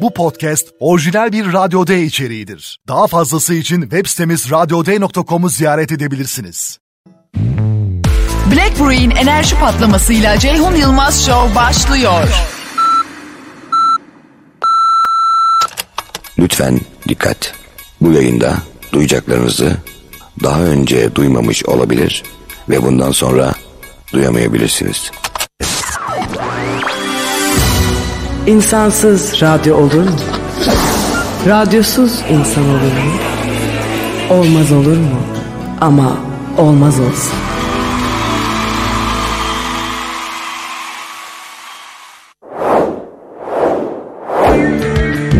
Bu podcast orijinal bir Radyo D içeriğidir. Daha fazlası için web sitemiz radyoday.com'u ziyaret edebilirsiniz. Black Brew'in enerji patlamasıyla Ceyhun Yılmaz Show başlıyor. Lütfen dikkat. Bu yayında duyacaklarınızı daha önce duymamış olabilir ve bundan sonra duyamayabilirsiniz. İnsansız radyo olur mu? Radyosuz insan olur mu? Olmaz olur mu? Ama olmaz olsun.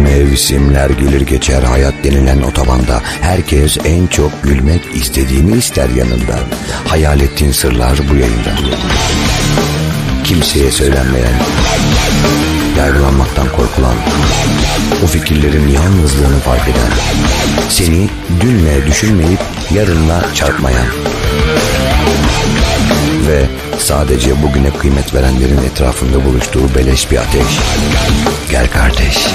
Mevsimler gelir geçer hayat denilen otobanda herkes en çok gülmek istediğini ister yanında. Hayal ettiğin sırlar bu yayında. Kimseye söylenmeyen, yargılanmaktan korkulan, o fikirlerin yalnızlığını fark eden, seni dünle düşünmeyip yarınla çarpmayan ve sadece bugüne kıymet verenlerin etrafında buluştuğu beleş bir ateş. Gel kardeş.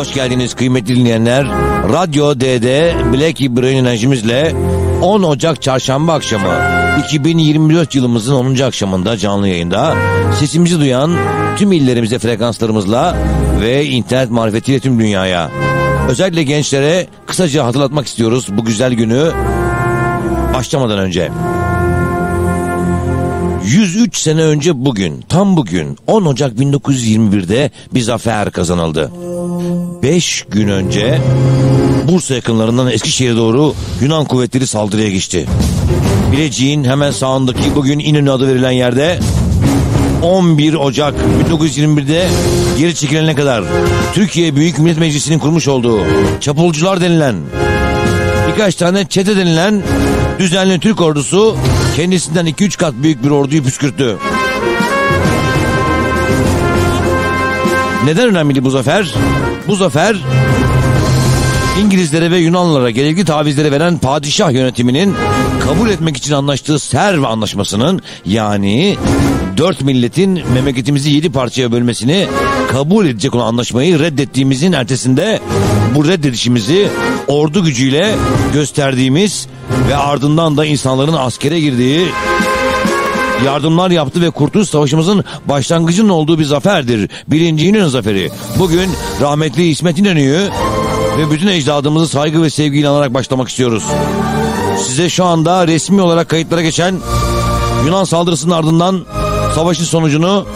Hoş geldiniz kıymetli dinleyenler. Radyo D'de Black Brain enerjimizle 10 Ocak çarşamba akşamı 2024 yılımızın 10. akşamında canlı yayında sesimizi duyan tüm illerimize frekanslarımızla ve internet marifetiyle tüm dünyaya. Özellikle gençlere kısaca hatırlatmak istiyoruz bu güzel günü başlamadan önce. 103 sene önce bugün, tam bugün 10 Ocak 1921'de bir zafer kazanıldı. 5 gün önce Bursa yakınlarından Eskişehir'e doğru Yunan kuvvetleri saldırıya geçti. Bilecik'in hemen sağındaki bugün İnönü adı verilen yerde 11 Ocak 1921'de geri çekilene kadar Türkiye Büyük Millet Meclisi'nin kurmuş olduğu çapulcular denilen birkaç tane çete denilen düzenli Türk ordusu kendisinden 2-3 kat büyük bir orduyu püskürttü. Neden önemli bu zafer? Bu zafer İngilizlere ve Yunanlılara gerekli tavizleri veren padişah yönetiminin kabul etmek için anlaştığı Serv Anlaşması'nın yani dört milletin memleketimizi yedi parçaya bölmesini kabul edecek olan anlaşmayı reddettiğimizin ertesinde bu reddedişimizi ordu gücüyle gösterdiğimiz ve ardından da insanların askere girdiği yardımlar yaptı ve Kurtuluş Savaşımızın başlangıcının olduğu bir zaferdir. Birinci İnönü Zaferi. Bugün rahmetli İsmet İnönü'yü ve bütün ecdadımızı saygı ve sevgiyle anarak başlamak istiyoruz. Size şu anda resmi olarak kayıtlara geçen Yunan saldırısının ardından savaşın sonucunu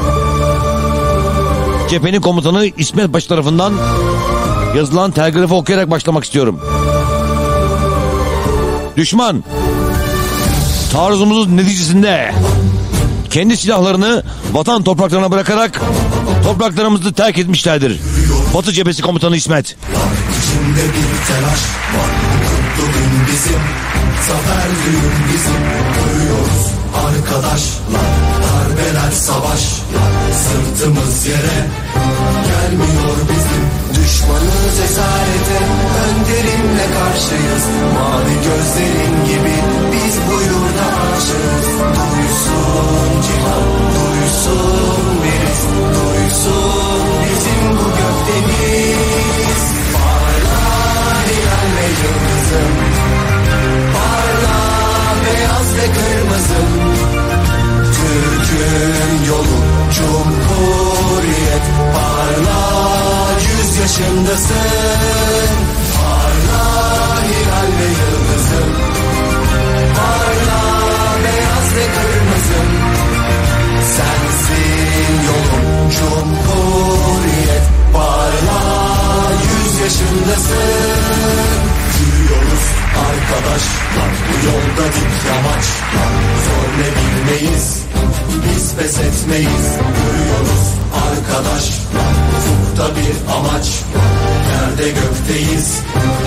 cephenin komutanı İsmet Paşa tarafından yazılan telgrafı okuyarak başlamak istiyorum. Düşman taarruzumuzun neticesinde kendi silahlarını vatan topraklarına bırakarak topraklarımızı terk etmişlerdir. Batı cephesi komutanı İsmet. Zafer düğün bizim Duyuyoruz arkadaşlar Darbeler savaşlar Sırtımız yere Gelmiyor bizim Düşmanız esarete Önderimle karşıyız Mavi gözlerin gibi Biz aşığız Duysun cihan Duysun Duysun bizim bu gökdeniz Parla beyaz ve kırmızım Türk'ün yolu Cumhuriyet Parla yüz yaşındasın Parla hilal ve yıldızım ve kırmızım Sensin yolum Cumhuriyet Parla yüz yaşındasın. Yürüyoruz arkadaşlar Bu yolda dik yamaçlar Zor ne bilmeyiz Biz pes etmeyiz. Yürüyoruz arkadaşlar Ufukta bir amaç Yerde gökteyiz.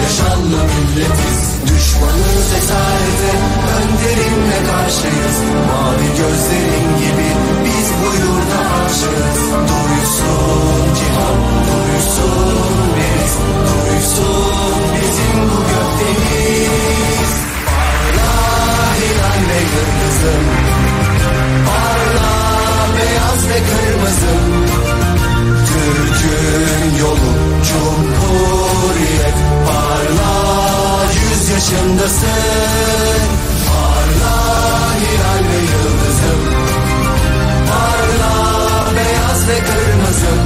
Yaşanlı milletiz. Düşmanı esarete Önderinle karşıyız. Mavi gözlerin gibi Biz bu yurda aşığız. Duysun cihan Duysun biz Duysun bizim bu gökdeniz Parla hilal ve yıldızım. Parla beyaz ve kırmızı Türk'ün yolu Cumhuriyet. Parla yüz yaşındasın. Parla hilal ve yıldızım. Parla beyaz ve kırmızım.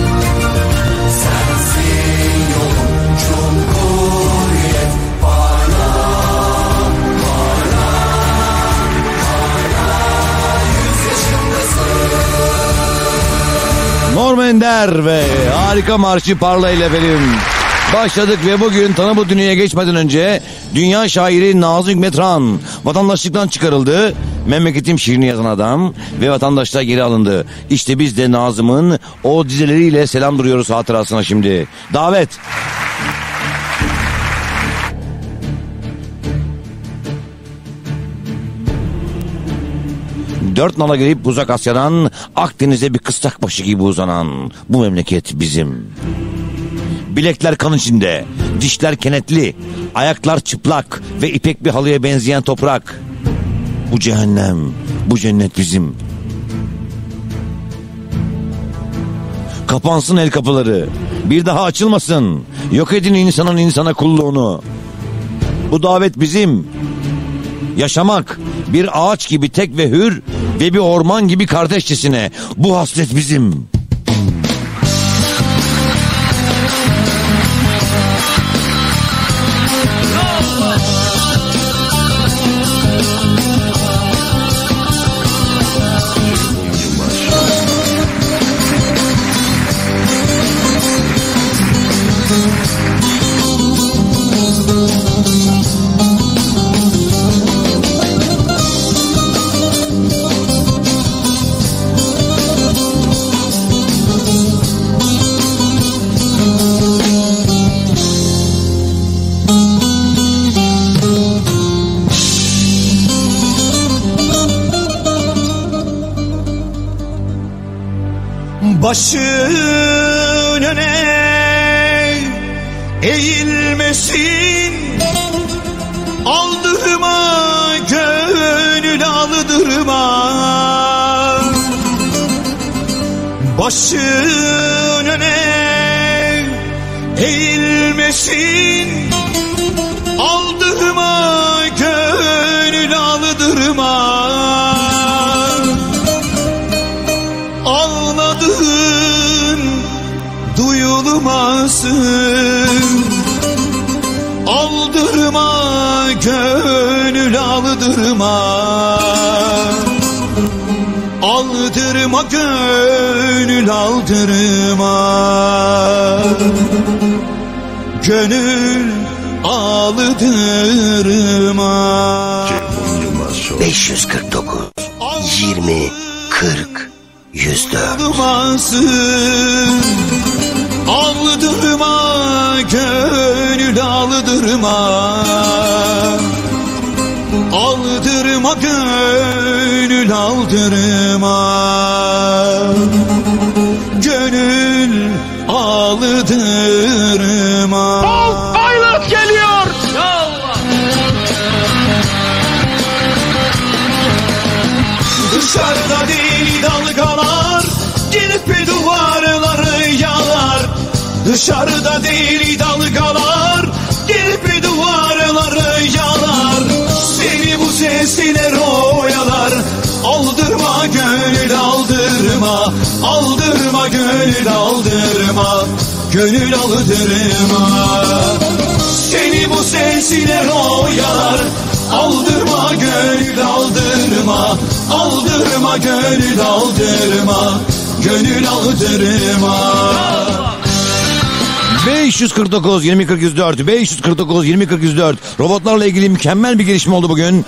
Sensin yolum Cumhuriyet. Norman Ender ve harika marşı Parla ile efendim. Başladık ve bugün tanı bu dünyaya geçmeden önce dünya şairi Nazım Hikmet Ran vatandaşlıktan çıkarıldı. Memleketim şiirini yazan adam ve vatandaşlığa geri alındı. İşte biz de Nazım'ın o dizeleriyle selam duruyoruz hatırasına şimdi. Davet. Dört nala gelip uzak Asya'dan Akdeniz'e bir kıstak başı gibi uzanan bu memleket bizim. Bilekler kan içinde, dişler kenetli, ayaklar çıplak ve ipek bir halıya benzeyen toprak. Bu cehennem, bu cennet bizim. Kapansın el kapıları, bir daha açılmasın. Yok edin insanın insana kulluğunu. Bu davet bizim. Yaşamak bir ağaç gibi tek ve hür ve bir orman gibi kardeşçesine. Bu hasret bizim. Başın öne eğilmesin. Aldırma gönül aldırma. Başın öne eğilmesin aldırma Aldırma gönül aldırma. Gönül aldırma. 549 20 40 104 Aldırmasın Aldırma gönül aldırma Aldırma gönül aldırma Gönül aldırma Aylık geliyor. Dışarıda deli dalgalar Gelip duvarları yalar. Dışarıda deli Gönül aldırma Seni bu sesler oyalar Aldırma gönül aldırma Aldırma gönül aldırma. Gönül aldırma 549 20 40 104 549 20 40 104 Robotlarla ilgili mükemmel bir gelişme oldu bugün.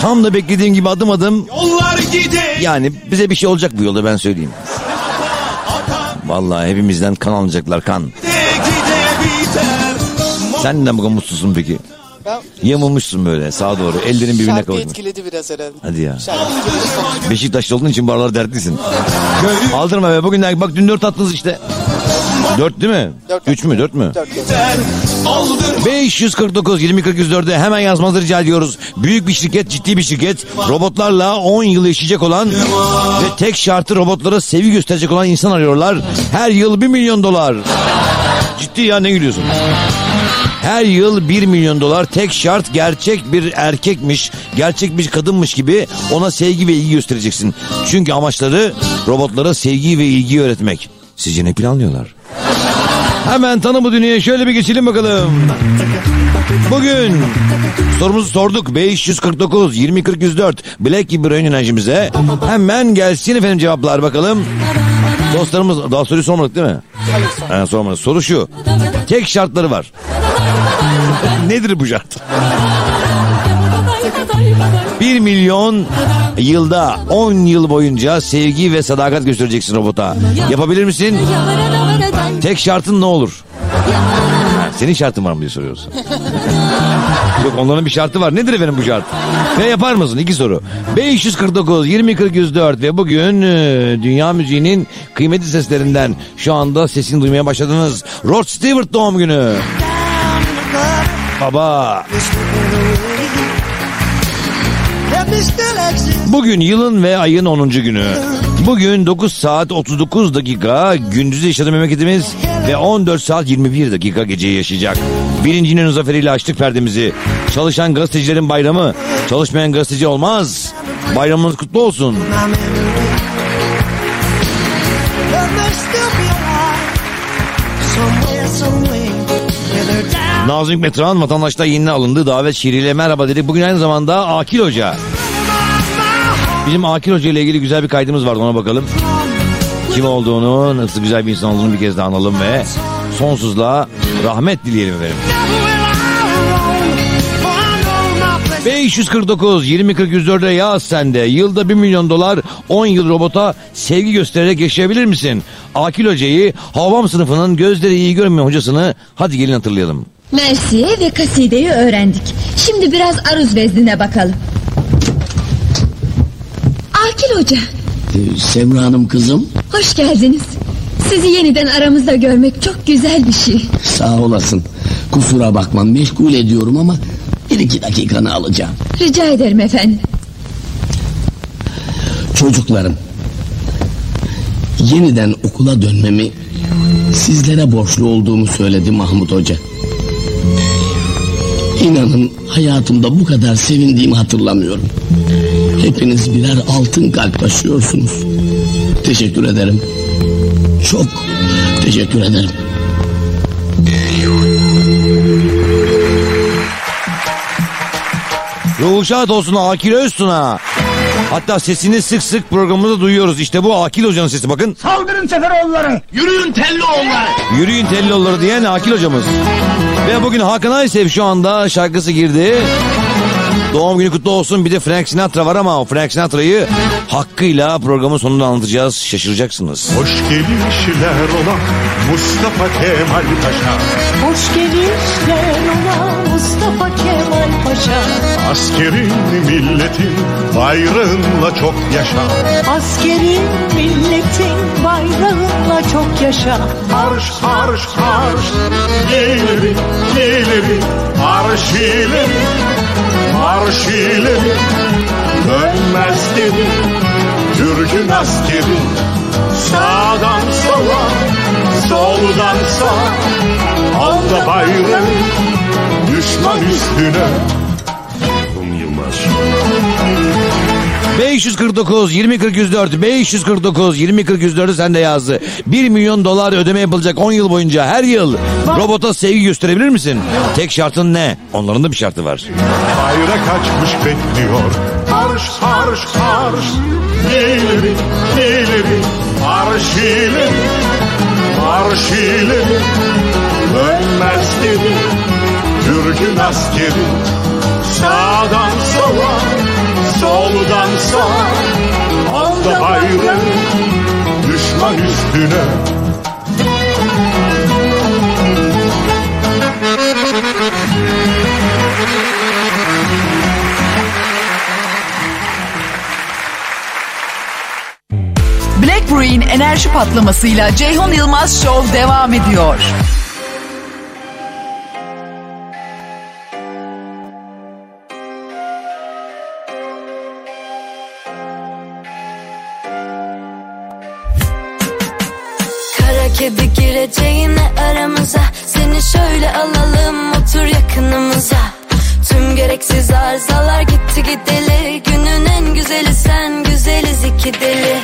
Tam da beklediğim gibi adım adım Yollar gide yani bize bir şey olacak bu yolda ben söyleyeyim. Vallahi hepimizden kan alacaklar kan. Sen neden bu kadar mutsuzsun peki? Yamulmuşsun böyle sağa doğru ellerin birbirine Şarkı kavuşmuş. etkiledi biraz herhalde. Hadi ya. Şarkı. Beşiktaşlı olduğun için barlar dertlisin. Aldırma be bugün bak dün dört attınız işte. Dört değil mi? Dört. Üç mü dört mü? Dört dört. Aldırma 549 20 40 104'e hemen yazmanızı rica ediyoruz. Büyük bir şirket, ciddi bir şirket. Robotlarla 10 yıl yaşayacak olan ve tek şartı robotlara sevgi gösterecek olan insan arıyorlar. Her yıl 1 milyon dolar. Ciddi ya ne gülüyorsun? Her yıl 1 milyon dolar tek şart gerçek bir erkekmiş, gerçek bir kadınmış gibi ona sevgi ve ilgi göstereceksin. Çünkü amaçları robotlara sevgi ve ilgi öğretmek. Sizce ne planlıyorlar? Hemen tanı bu dünyaya şöyle bir geçelim bakalım. Bugün sorumuzu sorduk. 549 20 40 104 Black ön enerjimize. Hemen gelsin efendim cevaplar bakalım. Dostlarımız daha soruyu sormadık değil mi? Ha, sormadık. Soru şu. Tek şartları var. Nedir bu şart? 1 milyon yılda 10 yıl boyunca sevgi ve sadakat göstereceksin robota. Yapabilir misin? Tek şartın ne olur? Senin şartın var mı diye soruyoruz. Yok onların bir şartı var. Nedir efendim bu şart? Ve yapar mısın? İki soru. 549 20 40 104 ve bugün e, dünya müziğinin kıymetli seslerinden şu anda sesini duymaya başladınız. Rod Stewart doğum günü. Baba. Bugün yılın ve ayın 10. günü. Bugün 9 saat 39 dakika gündüzü yaşadı memleketimiz ve 14 saat 21 dakika geceyi yaşayacak. Birincinin zaferiyle açtık perdemizi. Çalışan gazetecilerin bayramı, çalışmayan gazeteci olmaz. Bayramınız kutlu olsun. Nazım Hikmet vatandaşta yeni alındı davet şiiriyle merhaba dedik. Bugün aynı zamanda Akil Hoca. Bizim Akil Hoca ile ilgili güzel bir kaydımız vardı ona bakalım. Kim olduğunu, nasıl güzel bir insan olduğunu bir kez daha analım ve sonsuzluğa rahmet dileyelim efendim. 549 20 40 104'e yaz sende. Yılda 1 milyon dolar 10 yıl robota sevgi göstererek yaşayabilir misin? Akil Hoca'yı Havam sınıfının gözleri iyi görmeyen hocasını hadi gelin hatırlayalım. Mersiye ve kasideyi öğrendik. Şimdi biraz aruz veznine bakalım. Akil Hoca, Ee, Semra Hanım kızım hoş geldiniz. Sizi yeniden aramızda görmek çok güzel bir şey. sağ olasın. Kusura bakma meşgul ediyorum ama bir iki dakikanı alacağım. Rica ederim efendim. Çocuklarım yeniden okula dönmemi sizlere borçlu olduğumu söyledi Mahmut Hoca. İnanın hayatımda bu kadar sevindiğimi hatırlamıyorum. Hepiniz birer altın kalp taşıyorsunuz. Teşekkür ederim. Çok teşekkür ederim. Ruhu şad olsun Akil Öztun'a. Hatta sesini sık sık programımızda duyuyoruz. İşte bu Akil Hoca'nın sesi bakın. Saldırın Seferoğulları. Yürüyün Tellioğulları. Yürüyün Tellioğulları diyen Akil Hocamız. Ve bugün Hakan Aysev şu anda şarkısı girdi. Doğum günü kutlu olsun. Bir de Frank Sinatra var ama o Frank Sinatra'yı hakkıyla programın sonunda anlatacağız. Şaşıracaksınız. Hoş gelişler olan Mustafa Kemal Paşa Hoş gelişler ola Mustafa Kemal Paşa Askerin milletin bayrağınla çok yaşa Askerin milletin çok yaşa. Marş marş marş ileri ileri Marş ileri marş ileri Dönmez geri Türk'ün askeri Sağdan sola soldan sağa Al da bayrağı düşman üstüne. Rum Yılmaz 549 20 40 104 549 20 40 104'ü sen de yazdı. 1 milyon dolar ödeme yapılacak 10 yıl boyunca her yıl robota sevgi gösterebilir misin? Tek şartın ne? Onların da bir şartı var. Bayrak açmış bekliyor Marş marş marş İleri ileri Marş ileri Marş ileri Dönmez geri Türk'ün askeri Sağdan sola Soldan sağa Al da bayrağı Düşman üstüne Black Brew'in enerji patlamasıyla Ceyhun Yılmaz Show devam ediyor. Gireceğine aramıza. Seni şöyle alalım otur gereksiz arızalar gitti gideli. Günün en güzeli sen güzeliz iki deli.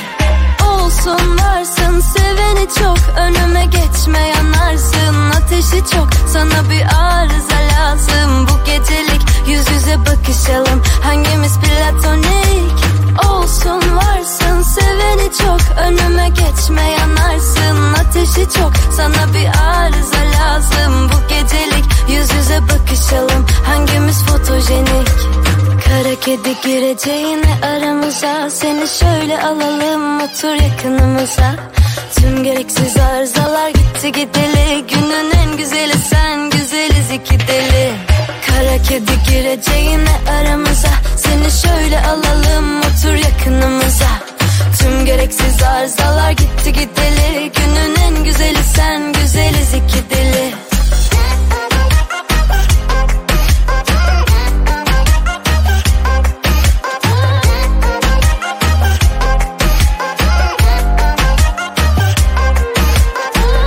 Olsun varsın seveni çok. Önüme geçme yanarsın Ateşi çok. Sana bir arıza lazım. Bu gecelik yüz yüze bakışalım. Hangimiz platonik? Olsun varsın seveni çok Önüme geçme yanarsın Ateşi çok. Sana bir arıza lazım Bu gecelik yüz yüze bakışalım. Hangimiz fotojenik? Kara kedi gireceğine aramıza Seni şöyle alalım. Otur yakınımıza. Tüm gereksiz arızalar gitti gideli. Günün en güzeli sen güzeliz iki deli. Kara kedi gireceğine aramıza Seni şöyle alalım. Otur yakınımıza Tüm gereksiz arızalar gitti gideli. Günün en güzeli sen güzeliz iki deli.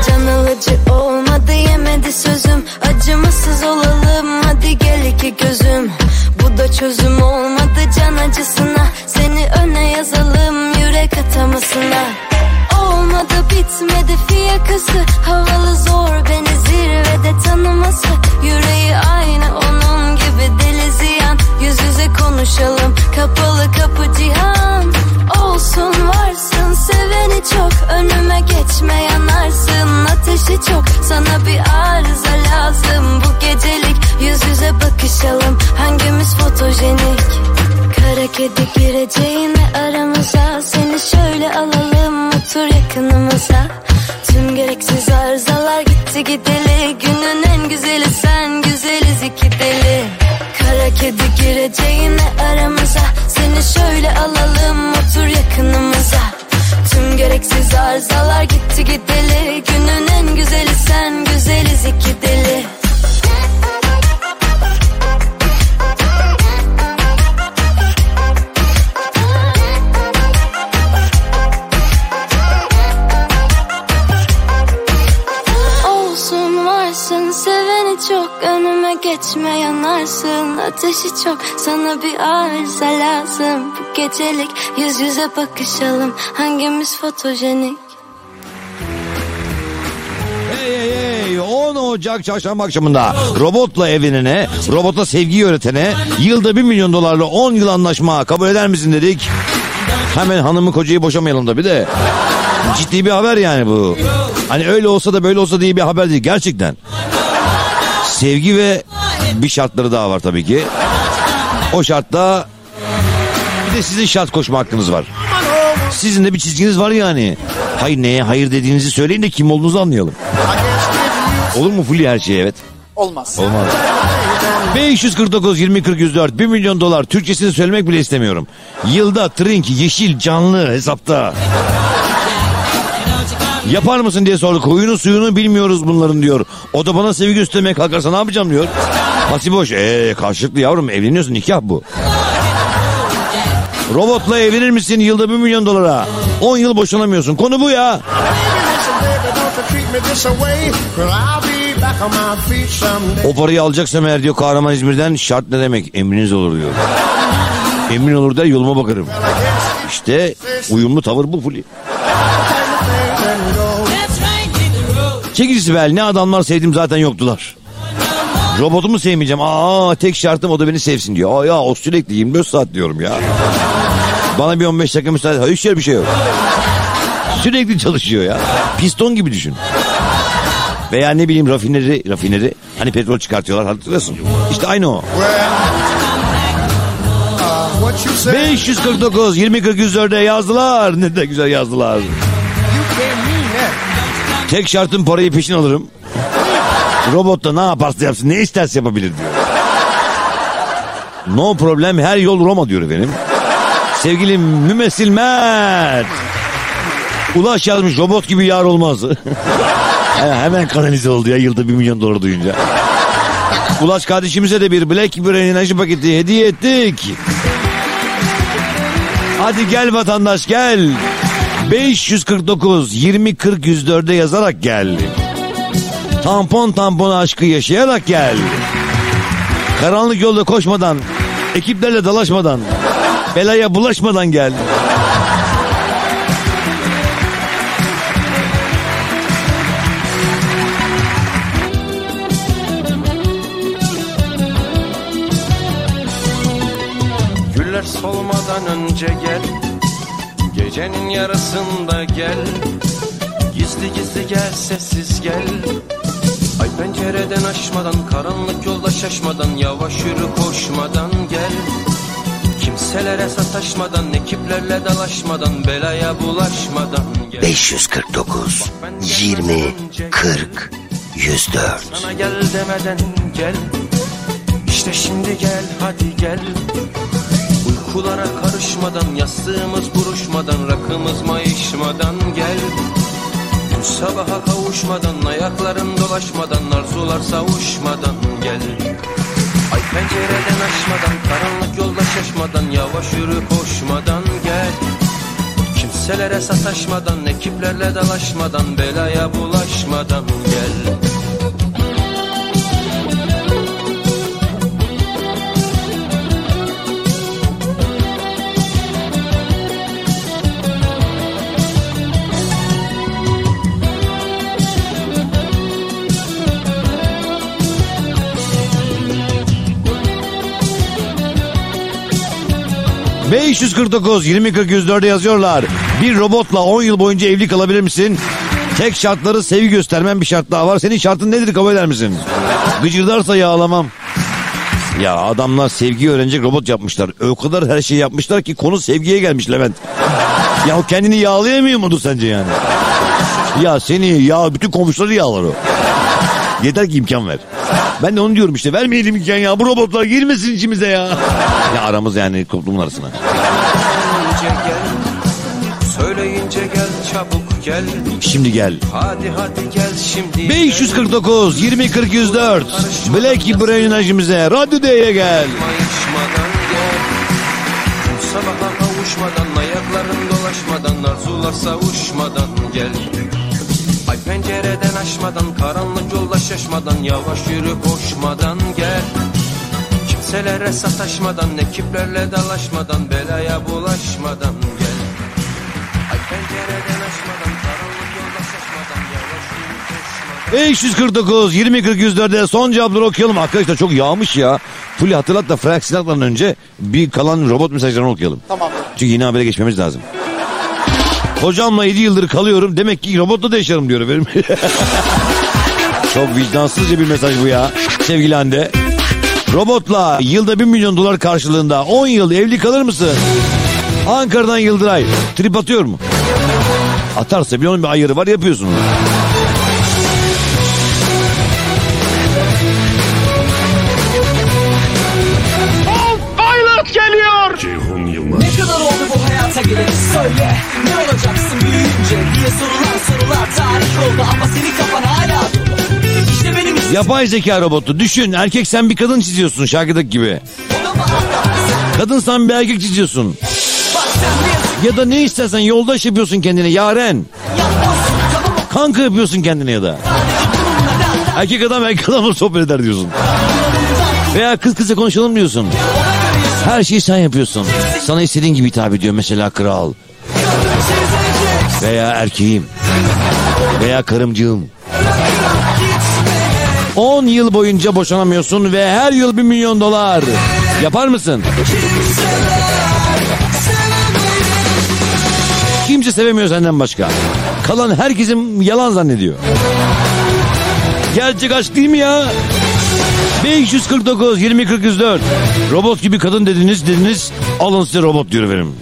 Can alıcı olmadı yemedi sözüm. Acımasız olalım hadi gel iki gözüm. Bu da çözüm olmadı can acısına Seni öne yazalım yürek atamasına. Olmadı bitmedi fiyakası. Havalı zor beni zirvede tanıması. Yüreği aynı onun gibi deli ziyan. Yüz yüze konuşalım kapalı kapı cihan. Olsun varsın seveni çok. Önüme geçme yanarsın Ateşi çok. Sana bir arıza lazım Bu gecelik. Yüz yüze bakışalım Hangimiz fotojenik? Kara kedi gireceğine aramıza Seni şöyle alalım otur yakınımıza. Tüm gereksiz arızalar gitti gideli. Günün en güzeli sen güzeliz iki deli. Kara kedi gireceğine aramıza. Seni şöyle alalım otur yakınımıza. Tüm gereksiz arızalar gitti gideli yanarsın Ateşi çok sana bir arıza lazım Bu gecelik yüz yüze bakışalım Hangimiz fotojenik Hey hey hey 10 Ocak çarşamba akşamında robotla evlenene, robota sevgi öğretene yılda 1 milyon dolarla 10 yıl anlaşma kabul eder misin dedik. Hemen hanımı kocayı boşamayalım da bir de. Ciddi bir haber yani bu. Hani öyle olsa da böyle olsa diye bir haber değil gerçekten. Sevgi ve bir şartları daha var tabii ki. O şartta bir de sizin şart koşma hakkınız var. Sizin de bir çizginiz var yani. Hayır neye hayır dediğinizi söyleyin de kim olduğunuzu anlayalım. Olur mu Fulya her şey evet? Olmaz. Olmaz. 549 20 40 104 1 milyon dolar Türkçesini söylemek bile istemiyorum. Yılda trink yeşil canlı hesapta. Yapar mısın diye sorduk. Huyunu suyunu bilmiyoruz bunların diyor. O da bana sevgi göstermeye kalkarsa ne yapacağım diyor. Hasi boş. Eee karşılıklı yavrum evleniyorsun nikah bu. Robotla evlenir misin yılda 1 milyon dolara? 10 yıl boşanamıyorsun. Konu bu ya. O parayı alacaksam eğer diyor kahraman İzmir'den şart ne demek? Emriniz olur diyor. Emin olur der yoluma bakarım. İşte uyumlu tavır bu Fuli. Çekil Sibel ne adamlar sevdim zaten yoktular. Robotumu sevmeyeceğim. Aa tek şartım o da beni sevsin diyor. Aa ya o sürekli 24 saat diyorum ya. Bana bir 15 dakika müsaade. Hiç bir şey yok. Sürekli çalışıyor ya. Piston gibi düşün. Veya ne bileyim rafineri, rafineri. Hani petrol çıkartıyorlar hatırlıyorsun. İşte aynı o. 549 20 40 104'e yazdılar. Ne de güzel yazdılar. Tek şartım parayı peşin alırım. Robot da ne yaparsa yapsın ne isterse yapabilir diyor. No problem her yol Roma diyor efendim. Sevgili mümessil Mert. Ulaş yazmış robot gibi yar olmaz. Hemen kanalize oldu ya yılda bir milyon dolar duyunca. Ulaş kardeşimize de bir Blackberry enerji paketi hediye ettik. Hadi gel vatandaş gel. 549 20 40 104'e yazarak gel. Tampon tampon aşkı yaşayarak gel. Karanlık yolda koşmadan Ekiplerle dalaşmadan, belaya bulaşmadan gel. Güller solmadan önce gel Gecenin yarısında gel. Gizli gizli gel sessiz gel. Ay pencereden açmadan Karanlık yolda şaşmadan Yavaş yürü koşmadan gel. Kimselere sataşmadan Ekiplerle dalaşmadan Belaya bulaşmadan gel. 549 20 40 104 Sana gel demeden gel. İşte şimdi gel hadi gel Uykulara karışmadan Yastığımız buruşmadan Rakımız mayışmadan gel. Sabaha kavuşmadan Ayakların dolaşmadan Arzular savuşmadan gel. Ay pencereden açmadan Karanlık yolda şaşmadan Yavaş yürü koşmadan gel. Kimselere sataşmadan Ekiplerle dalaşmadan Belaya bulaşmadan gel 549 20 40 104'e yazıyorlar. Bir robotla 10 yıl boyunca evli kalabilir misin? Tek şartları sevgi göstermen bir şart daha var. Senin şartın nedir kabul eder misin? Gıcırdarsa yağlamam. Ya adamlar sevgiyi öğrenecek robot yapmışlar. O kadar her şeyi yapmışlar ki konu sevgiye gelmiş Levent. Ya kendini yağlayamıyor mudur sence yani? Ya seni ya bütün komşuları yağlar o. Yeter ki imkan ver. Ben de onu diyorum işte vermeyelim imkan ya bu robotlar girmesin içimize ya. Ya aramız yani toplumun arasına. Söyleyince gel çabuk gel Şimdi gel. Hadi hadi gel şimdi 549 20 40 104 Black Brain enerjimize Radyo D'ye gel. Sabaha kavuşmadan Ayakların dolaşmadan Arzular savuşmadan gel pencereden açmadan Karanlık yolda şaşmadan Yavaş yürü koşmadan gel Kimselere sataşmadan Ekiplerle dalaşmadan Belaya bulaşmadan gel Ay pencereden açmadan Karanlık yolda şaşmadan Yavaş yürü koşmadan 549 20 40 104'e son cevapları okuyalım. Arkadaşlar çok yağmış ya. Fully hatırlat da Frank Sinatra'dan önce bir kalan robot mesajlarını okuyalım. Tamam. Çünkü yine habere geçmemiz lazım. Kocamla 7 yıldır kalıyorum. Demek ki robotla da yaşarım diyor efendim. Çok vicdansızca bir mesaj bu ya. Sevgili Hande. Robotla yılda 1 milyon dolar karşılığında 10 yıl evli kalır mısın? Ankara'dan Yıldıray. Trip atıyor mu? Atarsa bir onun bir ayarı var yapıyorsun Yapay zeka robotu. Düşün erkek sen bir kadın çiziyorsun şarkıdaki gibi. Kadın sen bir erkek çiziyorsun. Ya da ne istersen yoldaş yapıyorsun kendine yaren. Kanka yapıyorsun kendine ya da. Erkek adam erkek adamla sohbet eder diyorsun. Veya kız kıza konuşalım diyorsun. Her şeyi sen yapıyorsun. Sana istediğin gibi hitap ediyor mesela kral. Veya erkeğim. Veya karımcığım. 10 yıl boyunca boşanamıyorsun ve her yıl 1 milyon dolar. Yapar mısın? Kimse sevemiyor senden başka. Kalan herkesin yalan zannediyor. Gerçek aşk değil mi ya? 549 20 40 104 Robot gibi kadın dediniz dediniz alın size robot diyor efendim.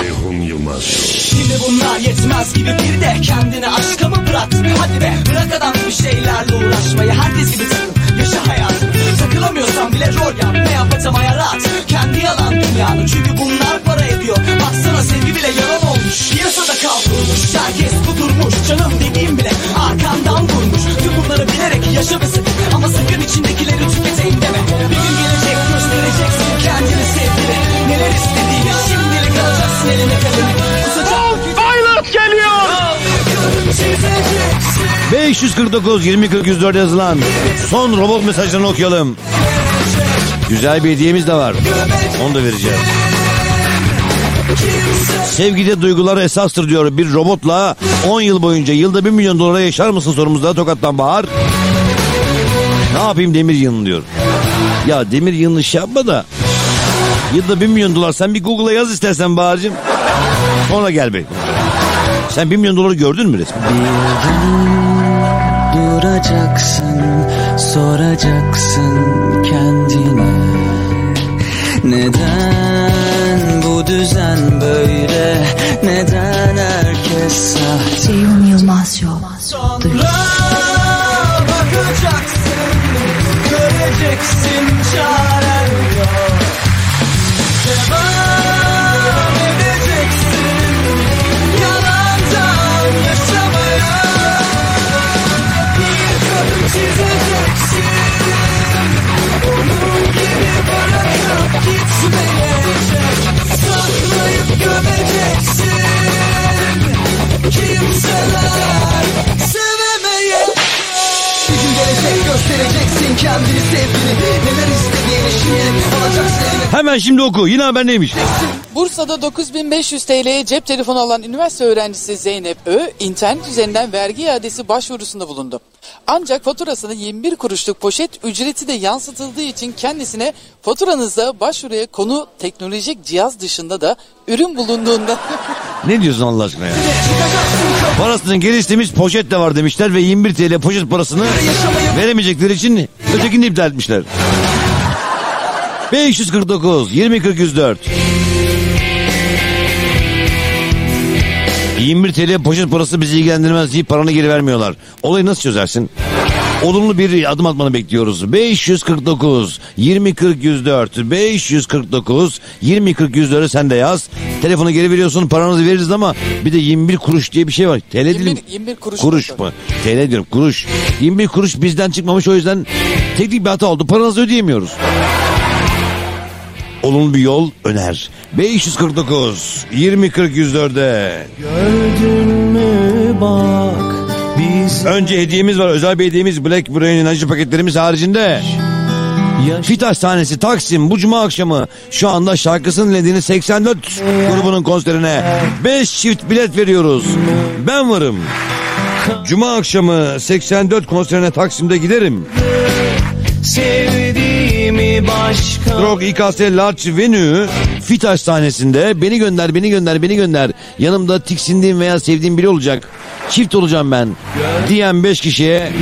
Ceyhun Yılmaz. Şimdi bunlar yetmez gibi bir de kendini aşka bıraktın Hadi be. Bırak adam bir şeylerle uğraşmayı. Herkes gibi takıl yaşa hayatını Takılamıyorsan bile rol yap. Ne yapacağım rahat Kendi yalan dünyanı. Çünkü bunlar para ediyor. Baksana sevgi bile yalan olmuş. Piyasada kavrulmuş. Herkes kudurmuş Canım dediğim bile arkandan vurmuş. Tüm bunları bilerek yaşa Ama sakın içindekileri tüketeyim deme. Bir gün gelecek göstereceksin kendini sevgili Neler istediğini şimdilik alacaksın eline kalemi 549 20 40 104 yazılan son robot mesajlarını okuyalım. Güzel bir hediyemiz de var. Onu da vereceğiz. Sevgide duygular esastır diyor bir robotla 10 yıl boyunca yılda 1 milyon dolara yaşar mısın sorumuzda Tokat'tan Bahar. Ne yapayım demir yığını diyor. Ya demir yığını şey yapma da yılda 1 milyon dolar sen bir Google'a yaz istersen Bahar'cığım. Sonra gel be. Sen 1 milyon doları gördün mü resmen? Duracaksın, soracaksın kendine Neden bu düzen böyle, neden herkes sahte Ceyhun Yılmaz Show. Sonra kendini sevgini Neler istediğini şimdi alacaksın eline Hemen şimdi oku. Yine haber neymiş? Bursa'da 9500 TL'ye cep telefonu alan üniversite öğrencisi Zeynep Ö, internet üzerinden vergi iadesi başvurusunda bulundu. Ancak faturasına 21 kuruşluk poşet ücreti de yansıtıldığı için kendisine faturanızda başvuruya konu teknolojik cihaz dışında da ürün bulunduğunda Ne diyorsun Allah aşkına ya? Parasının geri istemiş poşet de var demişler ve 21 TL poşet parasını veremeyecekleri için ötekini iptal etmişler. 549 20 40 21 TL poşet parası bizi ilgilendirmez deyip paranı geri vermiyorlar. Olayı nasıl çözersin? Olumlu bir adım atmanı bekliyoruz. 549 20 40 104 549 20 40 104'ü sen de yaz. Telefonu geri veriyorsun paranızı veririz ama bir de 21 kuruş diye bir şey var. TL değil mi? 21, 21 kuruş. Kuruş mu? TL diyorum kuruş. 21 kuruş bizden çıkmamış o yüzden teknik bir hata oldu. Paranızı ödeyemiyoruz. Olumlu bir yol öner. 549 20 40 104'e. Gördün mü bak biz Önce hediyemiz var. Özel bir hediyemiz Black Brain enerji paketlerimiz haricinde. Fitaş sahnesi Taksim bu cuma akşamı şu anda şarkısının dinlediğiniz 84 grubunun konserine 5 çift bilet veriyoruz. Ben varım. Cuma akşamı 84 konserine Taksim'de giderim. Sevdiğimi başka Rock İKS Large Venue Fitaş sahnesinde beni gönder beni gönder beni gönder. Yanımda tiksindiğim veya sevdiğim biri olacak. Çift olacağım ben. Diyen 5 kişiye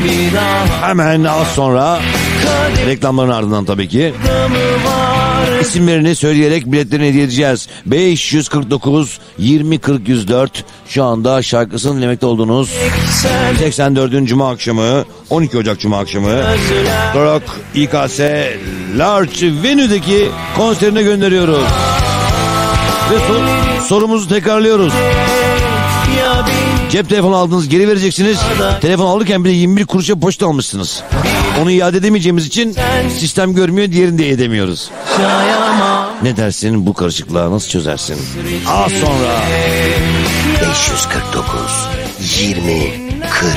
hemen az sonra reklamların ardından tabii ki isimlerini söyleyerek biletlerini hediye edeceğiz. 549 20 40 104 şu anda şarkısını dinlemekte olduğunuz 84. Cuma akşamı 12 Ocak Cuma akşamı Rock İKS Large Venue'deki konserine gönderiyoruz. Ve sor- sorumuzu tekrarlıyoruz. Cep telefonu aldınız geri vereceksiniz. Telefon alırken bir de 21 kuruşa poşet almışsınız. Onu iade edemeyeceğimiz için sistem görmüyor diğerini de edemiyoruz. Ne dersin bu karışıklığı nasıl çözersin? Az sonra 549 20 40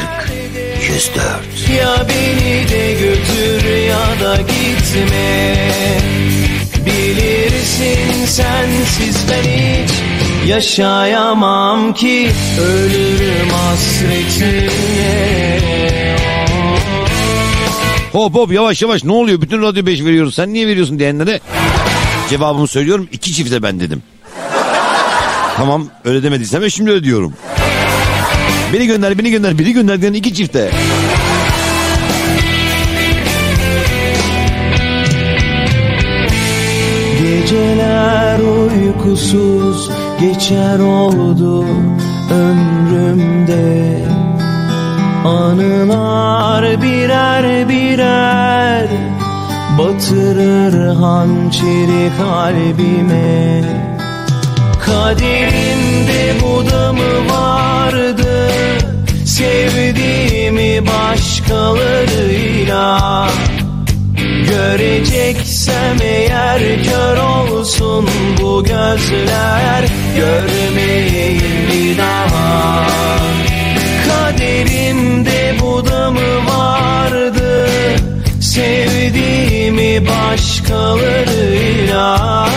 104 Ya beni de götür ya da gitme Bilirsin sensiz ben hiç yaşayamam ki Ölürüm hasretine hop hop yavaş yavaş ne oluyor bütün radyo 5 veriyoruz sen niye veriyorsun diyenlere cevabımı söylüyorum iki çifte ben dedim. Tamam öyle demediysem şimdi öyle diyorum. Beni gönder beni gönder biri gönder diyen iki çifte. Geceler uykusuz geçer oldu ömrümde. Anılar birer birer batırır hançeri kalbime. Kaderimde bu da mı vardı sevdiğimi başkalarıyla Göreceksem eğer kör olsun bu gözler Görmeyeyim bir daha. Kaderimde bu da mı vardı Sevdiğimi başka başkalarıyla.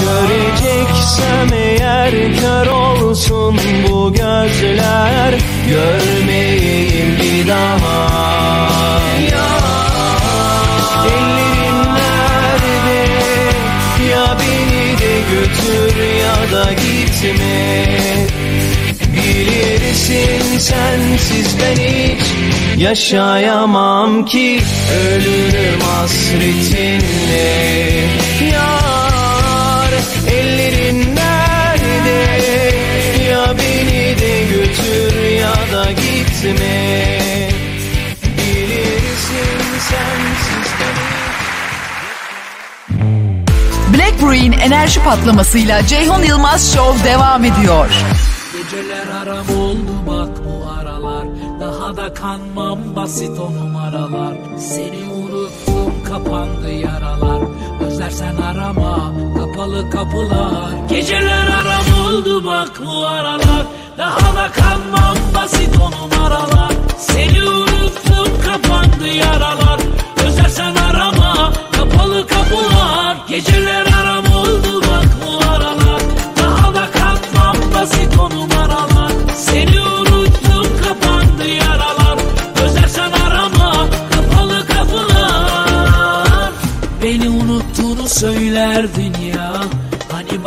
Göreceksem eğer kör olsun bu gözler Görmeyeyim bir daha. Ya ellerin nerede? Ya beni de götür ya da gitme Bilirsin sensiz ben hiç yaşayamam ki. Ölürüm hasretinle. Yar ellerin nerede? Ya beni de götür ya da gitme Brew'in enerji patlamasıyla Ceyhun Yılmaz Show devam ediyor. Geceler aram oldu bak bu aralar. Daha da kanmam basit o numaralar. Seni unuttum kapandı yaralar. Özlersen arama kapalı kapılar. Geceler aram oldu bak bu aralar. Daha da kanmam basit o numaralar. Seni unuttum kapandı yaralar. Özlersen arama kapalı kapılar Geceler aram oldu bak bu aralar. Daha da kanmam basit o numaralar. Seni unuttum kapandı yaralar. Özlersen arama kapalı kapılar. Beni unuttuğunu söylerdin ya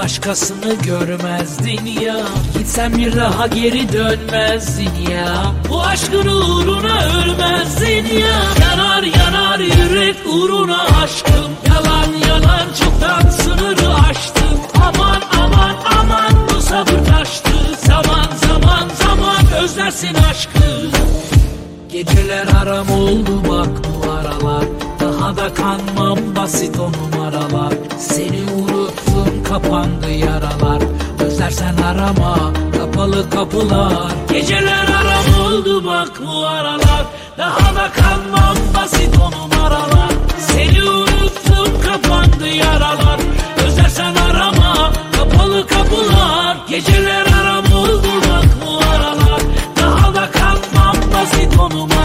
başkasını görmezdin ya Gitsen bir daha geri dönmezdin ya Bu aşkın uğruna ölmezdin ya Yanar yanar yürek uğruna aşkım. Yalan yalan çoktan sınırı aştım. Aman aman aman bu sabır taştı. Zaman zaman zaman özlersin aşkı. Geceler aram oldu bak bu aralar Daha da kanmam basit o numaralar. Seni unuttum kapandı yaralar. Özlersen arama kapalı kapılar. Geceler aram oldu bak bu aralar. Daha da kanmam basit o numaralar. Seni unuttum kapandı yaralar. Özlersen arama kapalı kapılar. Geceler aram oldu bak bu aralar. Daha da kanmam basit o numaralar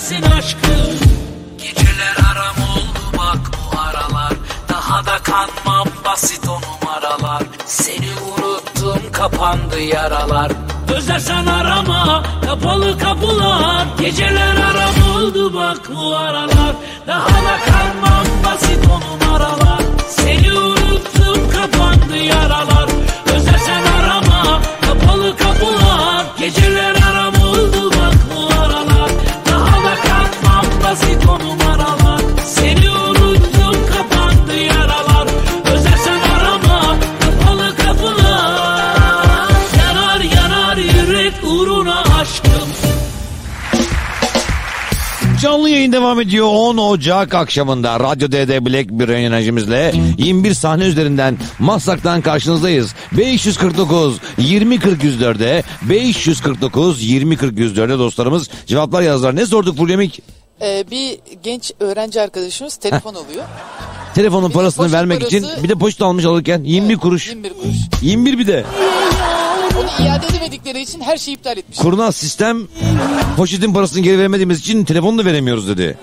zaman özlersin aşkım. Geceler aram oldu bak bu aralar. Daha da kanmam basit o numaralar. Seni unuttum kapandı yaralar. Özlersen arama kapalı kapılar. Geceler aram oldu bak bu aralar. Daha da kanmam basit o numaralar. Seni unuttum kapandı yaralar Canlı yayın devam ediyor 10 Ocak akşamında Radyo DD Black bir enerjimizle 21 sahne üzerinden Maslak'tan karşınızdayız. 549 20 40 104'e 549 20 40 104'e dostlarımız cevaplar yazdılar. Ne sorduk Fulyamik? Ee, bir genç öğrenci arkadaşımız telefon alıyor. Telefonun parasını poşet vermek için parası- bir de poşet almış alırken 21 kuruş. 21 kuruş. 21 bir de. Onu iade edemedikleri için her şeyi iptal etmiş. Kurnaz sistem poşetin parasını geri vermediğimiz için telefonu da veremiyoruz dedi.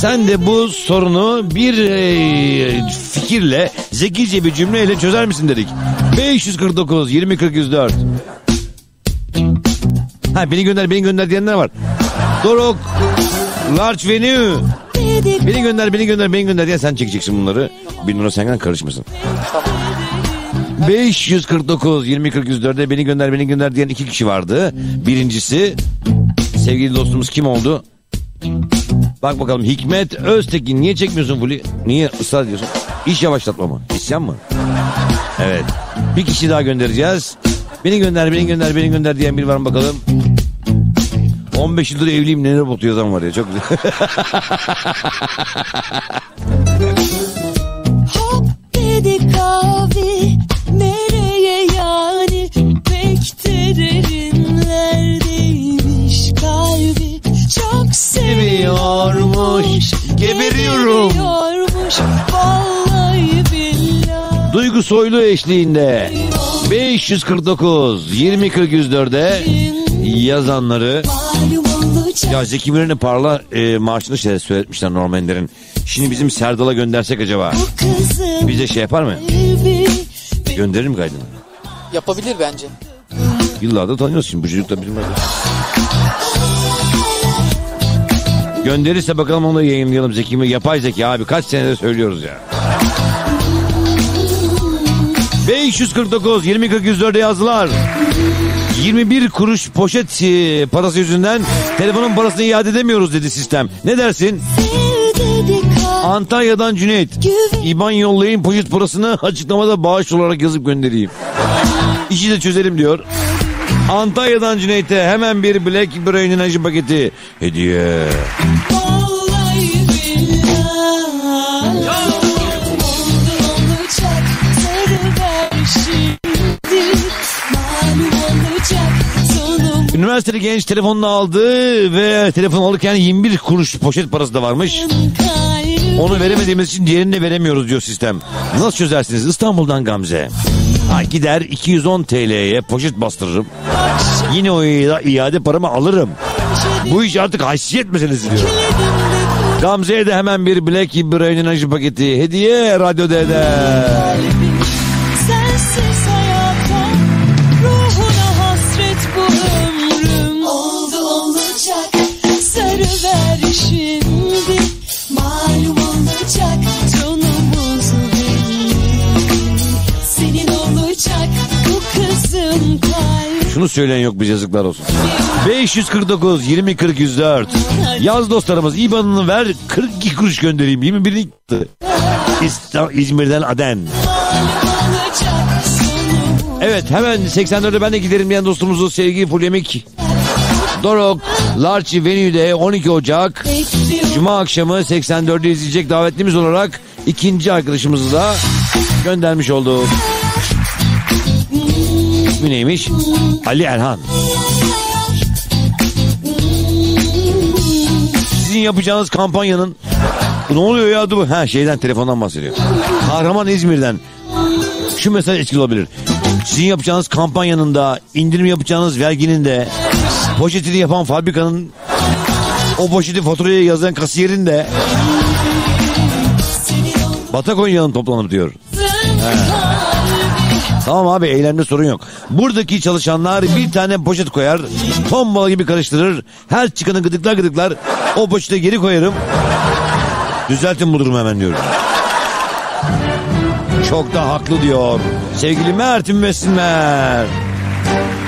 Sen de bu sorunu bir e, fikirle, zekice bir cümleyle çözer misin dedik. 549 20 40 104. Ha beni gönder beni gönder diyenler var. Doruk Large Venue. Beni gönder beni gönder beni gönder diye sen çekeceksin bunları. Bir numara senden karışmasın. 549 20 40 104'e beni gönder beni gönder diyen iki kişi vardı. Birincisi sevgili dostumuz kim oldu? Bak bakalım Hikmet Öztekin niye çekmiyorsun Fuli? Niye ısrar ediyorsun? İş yavaşlatma mı? İsyan mı? Evet. Bir kişi daha göndereceğiz. Beni gönder beni gönder beni gönder diyen biri var mı bakalım? 15 yıldır evliyim neler botu yazan var ya çok güzel. Hop dedik abi nereye yani pek de derinlerdeymiş kalbi çok seviyormuş geberiyorum. seviyormuş vallahi billahi Duygu Soylu eşliğinde 549 20 40 104'e yazanları ya Zeki Müren'in parla e, marşını şey söyletmişler Norman Ender'in. Şimdi bizim Serdal'a göndersek acaba bize şey yapar mı? Gönderir mi kaydını? Yapabilir bence. Yıllardır tanıyoruz şimdi bu çocuk da bizim. Gönderirse bakalım onu da yayınlayalım Zeki Müren. Yapay zeka abi kaç senedir söylüyoruz ya. 549 20 40 104'e yazdılar. 21 kuruş poşet e, parası yüzünden telefonun parasını iade edemiyoruz dedi sistem. Ne dersin? Antalya'dan Cüneyt. İban yollayın poşet parasını açıklamada bağış olarak yazıp göndereyim. İşi de çözelim diyor. Antalya'dan Cüneyt'e hemen bir Black Brain enerji paketi hediye. Üniversiteli genç telefonunu aldı ve telefon alırken 21 kuruş poşet parası da varmış. Onu veremediğimiz için diğerini de veremiyoruz diyor sistem. Nasıl çözersiniz? İstanbul'dan Gamze. Ha, gider 210 TL'ye poşet bastırırım. Yine o ia- iade paramı alırım. Bu iş artık haysiyet meselesi diyor. Gamze'ye de hemen bir Black Brain enerji paketi hediye Radyo D'de. Şunu söyleyen yok biz yazıklar olsun. 549 20 40 104. Yaz dostlarımız IBAN'ını ver 42 kuruş göndereyim 21'ini gitti. İsta- İzmir'den Aden. Evet hemen 84'e ben de giderim diyen dostumuzu sevgi polemik. Dorok Larchi Venue'de 12 Ocak Cuma akşamı 84'ü izleyecek davetlimiz olarak ikinci arkadaşımızı da göndermiş olduk. İsmi neymiş? Ali Erhan. Sizin yapacağınız kampanyanın ne oluyor ya dur ha şeyden telefondan bahsediyor. Kahraman İzmir'den şu mesaj etkili olabilir. Sizin yapacağınız kampanyanın da indirim yapacağınız verginin de poşetini yapan fabrikanın o poşeti faturaya yazan kasiyerin de batak oynayalım toplanıp diyor. Tamam abi eylemde sorun yok. Buradaki çalışanlar bir tane poşet koyar. Tombala gibi karıştırır. Her çıkanı gıdıklar gıdıklar. O poşete geri koyarım. Düzeltin bu durumu hemen diyorum. Çok da haklı diyor. Sevgili Mert Müessinler.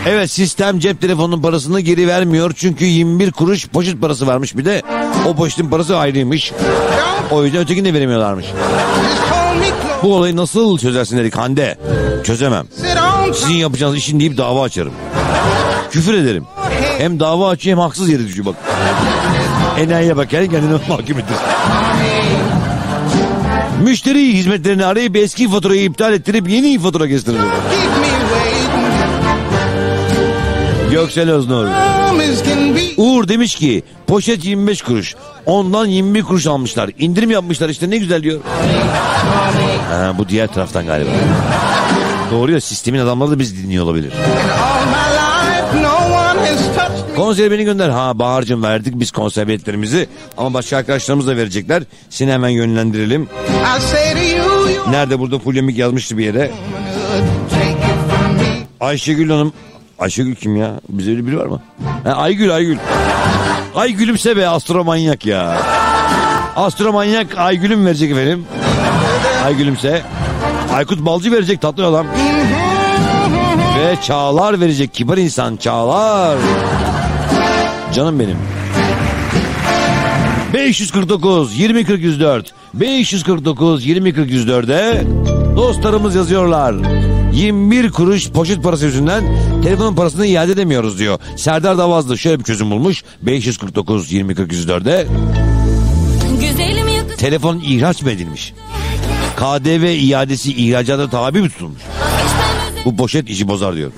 Evet sistem cep telefonunun parasını geri vermiyor. Çünkü 21 kuruş poşet parası varmış bir de. O poşetin parası ayrıymış. O yüzden ötekini de veremiyorlarmış. Bu olayı nasıl çözersin dedik Hande. Çözemem. Sizin yapacağınız işin deyip dava açarım. Küfür ederim. Hem dava açıyor hem haksız yere düşüyor bak. Enayiye bak kendi kendine mahkum ettir. Müşteri hizmetlerini arayıp eski faturayı iptal ettirip yeni fatura kestirir. Göksel Öznur. Uğur demiş ki poşet 25 kuruş. Ondan 21 kuruş almışlar. İndirim yapmışlar işte ne güzel diyor. Ha, bu diğer taraftan galiba. Doğru ya sistemin adamları da biz dinliyor olabilir. Konser beni gönder. Ha Bahar'cığım verdik biz konser biletlerimizi. Ama başka arkadaşlarımız da verecekler. Seni hemen yönlendirelim. Nerede burada polemik yazmıştı bir yere. Ayşegül Hanım. Ayşegül kim ya? Bize öyle biri var mı? Ha, Aygül Aygül. Aygül'ümse be astromanyak ya. Astromanyak Aygül'üm verecek efendim. Aygül'ümse. Aykut Balcı verecek tatlı adam. Ve Çağlar verecek kibar insan Çağlar. Canım benim. 549 20 40 104 549 20 40 104'e dostlarımız yazıyorlar. 21 kuruş poşet parası yüzünden telefonun parasını iade edemiyoruz diyor. Serdar Davazlı şöyle bir çözüm bulmuş. 549 20 40 104'e Güzelim yakışıklı telefon ihraç mı edilmiş? KDV iadesi ihracata tabi mi tutulmuş? Bu poşet işi bozar diyor.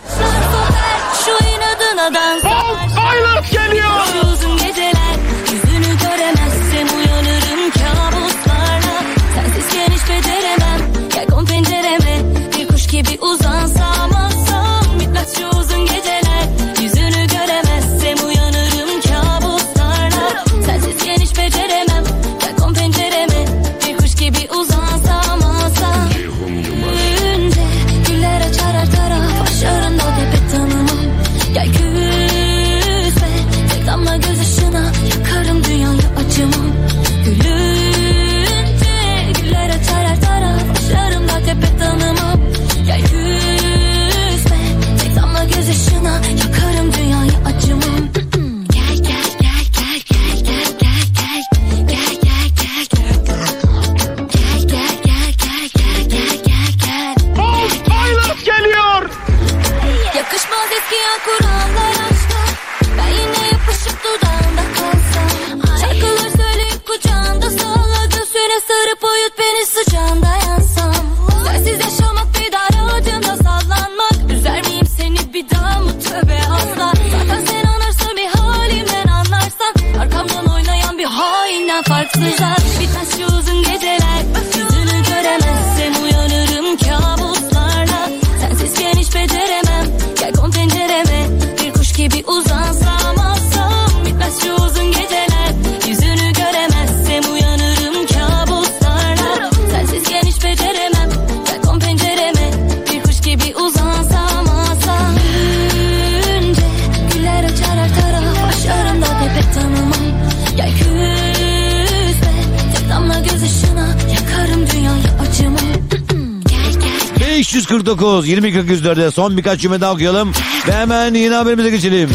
549 20 40 104'e son birkaç cümle daha okuyalım. Ve hemen yeni haberimize geçelim.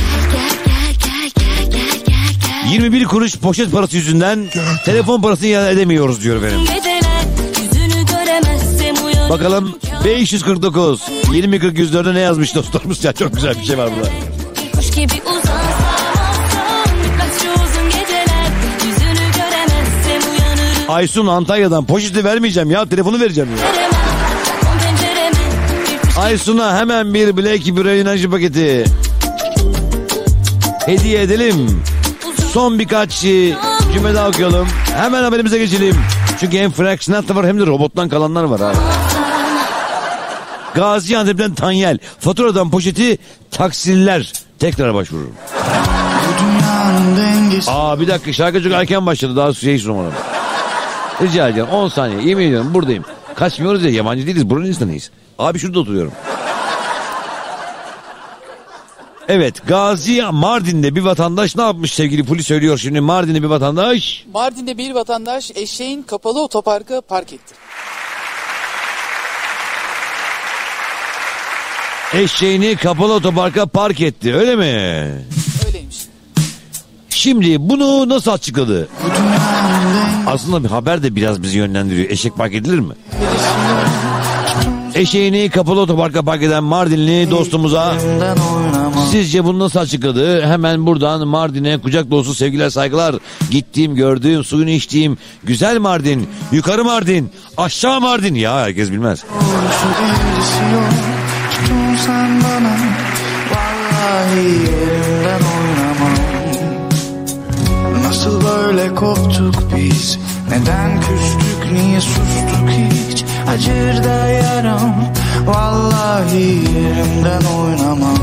21 kuruş poşet parası yüzünden telefon parasını iade edemiyoruz diyor uyanırım Bakalım 549 20 40 104'e ne yazmış dostlarımız ya çok güzel bir şey var burada. Aysun Antalya'dan poşeti vermeyeceğim ya telefonu vereceğim ya. Aysun'a hemen bir Black Bira enerji paketi hediye edelim. Son birkaç e, cümle daha okuyalım. Hemen haberimize geçelim. Çünkü hem Frank Sinatra var hem de robottan kalanlar var abi. Gaziantep'ten Tanyel. Faturadan poşeti taksiller tekrar başvurur. Aa bir dakika şarkı çok erken başladı daha şey sunamadım. Rica ediyorum 10 saniye yemin ediyorum buradayım. Kaçmıyoruz ya yabancı değiliz buranın insanıyız. Abi şurada oturuyorum. Evet Gazi Mardin'de bir vatandaş ne yapmış sevgili polis söylüyor şimdi Mardin'de bir vatandaş. Mardin'de bir vatandaş eşeğin kapalı otoparka park etti. Eşeğini kapalı otoparka park etti öyle mi? Öyleymiş. Şimdi bunu nasıl açıkladı? Aslında bir haber de biraz bizi yönlendiriyor. Eşek park edilir mi? Eşeğini kapalı otoparka park eden Mardinli dostumuza sizce bunu nasıl açıkladı? Hemen buradan Mardin'e kucak dolusu sevgiler saygılar. Gittiğim gördüğüm suyunu içtiğim güzel Mardin, yukarı Mardin, aşağı Mardin. Ya herkes bilmez. Nasıl böyle koptuk biz Neden küstük niye sustuk hiç Acır da yaram Vallahi yerimden oynamam.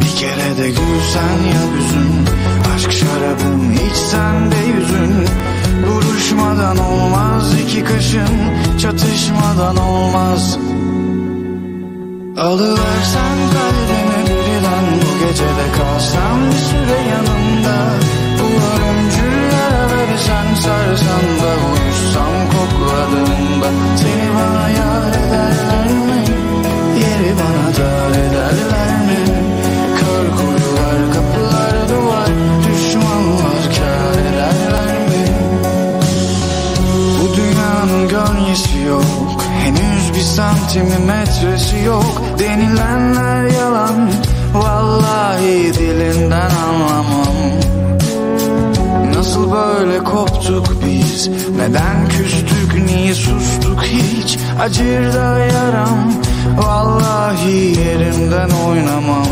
Bir kere de gülsen ya yüzün Aşk şarabım içsen de yüzün. Buruşmadan olmaz iki kaşın Çatışmadan olmaz. Alıversen kalbimi birden Bu gecede kalsam bir süre yanında Bu ölümcül yaraları sen sarsan da Uyuşsam kokladığında Seni bana yar ederler mi? Yeri bana dar ederler mi? Kör kuyular kapılar duvar Düşmanlar kar ederler mi? Bu dünyanın gölgesi yok Henüz bir santim saatimi metresi yok Denilenler yalan Vallahi dilinden anlamam Nasıl böyle koptuk biz? Neden küstük niye sustuk hiç? Acır da yaram. Vallahi yerimden oynamam.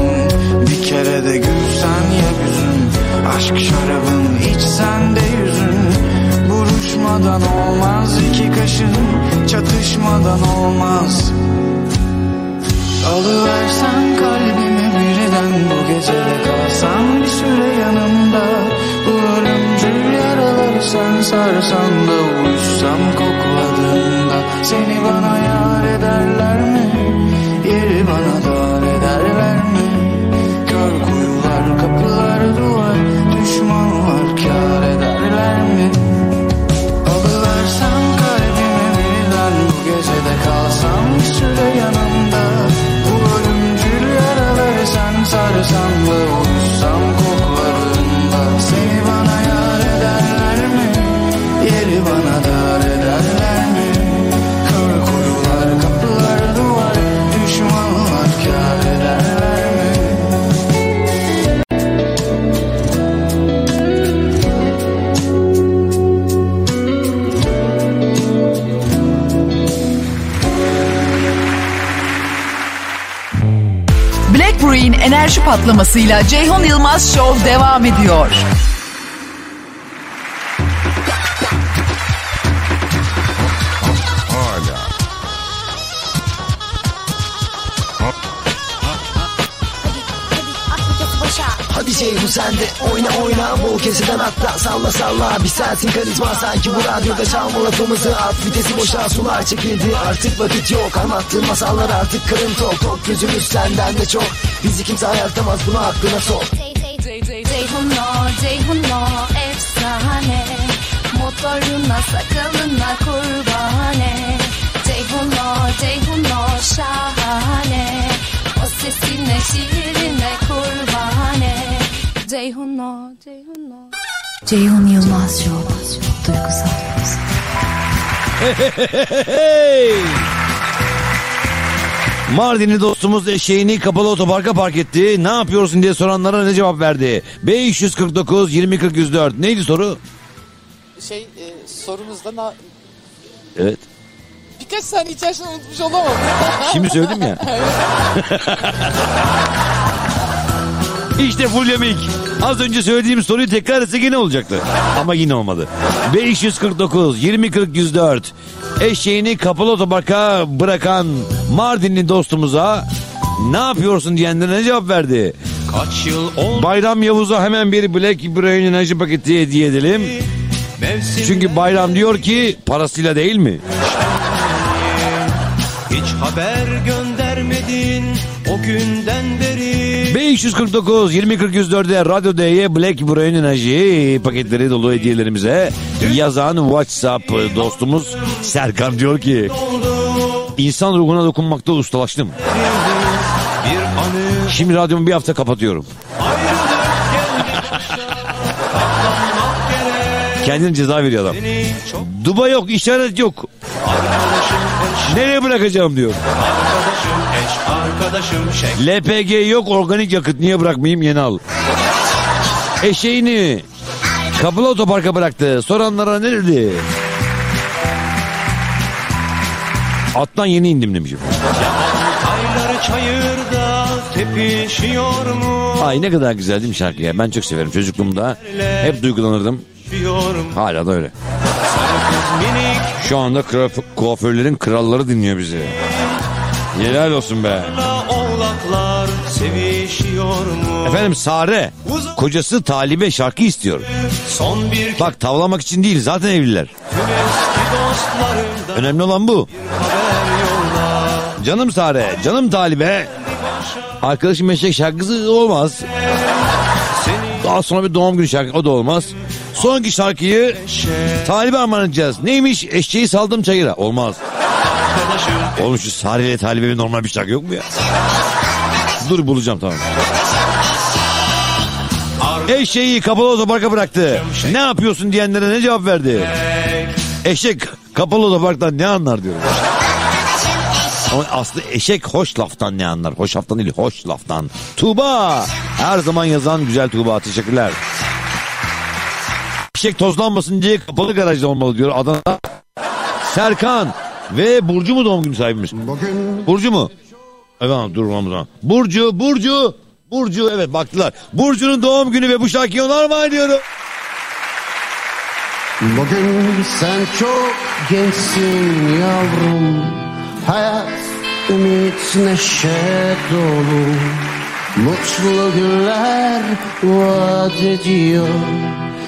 Bir kere de gülsen ya yüzüm Aşk şarabın içsen de yüzün. Buruşmadan olmaz iki kaşın. Çatışmadan olmaz. Alıversen kalbimi birden. Bu gece de kalsam bir süre yanımda. Bu yaraları sen sarsan da Uyuşsam kokladığında Seni bana yar ederler enerji patlamasıyla Ceyhun Yılmaz Show devam ediyor. Hadi Ceyhun sen de oyna oyna. Bol keseden atla. Salla salla. Bir sensin karizma. Sanki bu radyoda çalma lafımızı at. Vitesi boşa sular çekildi. Artık vakit yok. Anlattığın masallar artık kırıntı. Ol Tok gözümüz senden de çok Bizi kimse ayartamaz bunu aklına sok Ceyhunlo, Ceyhunlo efsane. Motoruna, sakalına kurbane. Ceyhunlo, Ceyhunlo şahane. O sesine, şiirine kurbane. Ceyhunlo, Ceyhunlo Ceyhun Yılmaz Show. Duygusal. Müzik. Mardinli dostumuz eşeğini kapalı otoparka park etti. Ne yapıyorsun diye soranlara ne cevap verdi? 549 20 104. Neydi soru? Şey e, sorumuzda na- Evet. birkaç saniye içerisinde unutmuş olamam. Şimdi söyledim ya. İşte Fulyamik. Az önce söylediğim soruyu tekrar etse yine olacaktı. Ama yine olmadı. 549 20 40 104. Eşeğini kapalı otoparka bırakan Mardinli dostumuza ne yapıyorsun diyenlere ne cevap verdi? Kaç yıl oldu Bayram Yavuz'a hemen bir Black Brain enerji paketi hediye edelim. Çünkü Bayram diyor ki parasıyla değil mi? hiç haber göndermedin o günden beri 549 20 40 104'e Radyo D'ye Black Brain Enerji paketleri dolu hediyelerimize yazan WhatsApp dostumuz Serkan diyor ki İnsan ruhuna dokunmakta ustalaştım. Şimdi radyomu bir hafta kapatıyorum. Kendine ceza veriyor adam. Duba yok, işaret yok. Nereye bırakacağım diyor. Eş arkadaşım şek LPG yok, organik yakıt. Niye bırakmayayım yeni al. Eşeğini kapalı otoparka bıraktı. Soranlara ne dedi? Attan yeni indim demişim. ayları çayırda tepişiyor mu Ay ne kadar güzel değil mi şarkı ya? Ben çok severim. Çocukluğumda hep duygulanırdım. Hala da öyle. Şu anda kuaförlerin kralları dinliyor bizi. Helal olsun be. oğlaklar sevişiyor mu Efendim Sare kocası Talibe şarkı istiyor. son bir Bak tavlamak için değil zaten evliler. Önemli olan bu. Canım Sare, canım Talibe. Arkadaşım meşek şarkısı olmaz. Daha sonra bir doğum günü şarkı o da olmaz. Sonraki şarkıyı Talibe armağan edeceğiz. Neymiş? Eşeği saldım çayıra. Olmaz. Oğlum şu Sare ile Talibe bir normal bir şarkı yok mu ya? Dur bulacağım tamam. Eşeği kapalı otoparka bıraktı. Ne yapıyorsun diyenlere ne cevap verdi? Eşek kapalı otoparktan ne anlar diyorum. Ama aslı eşek hoş laftan ne anlar? Hoş laftan değil hoş laftan. Tuğba. Her zaman yazan güzel Tuğba. Teşekkürler. Eşek tozlanmasın diye kapalı garajda olmalı diyor Adana. Serkan. Ve Burcu mu doğum günü sahibimiz? Burcu mu? Evet durmam o zaman. Burcu, Burcu. Burcu evet baktılar. Burcu'nun doğum günü ve bu şarkıyı onlar mı ediyorum? Bugün sen çok gençsin yavrum Hayat, ümit, neşe dolu Mutlu günler vaat ediyor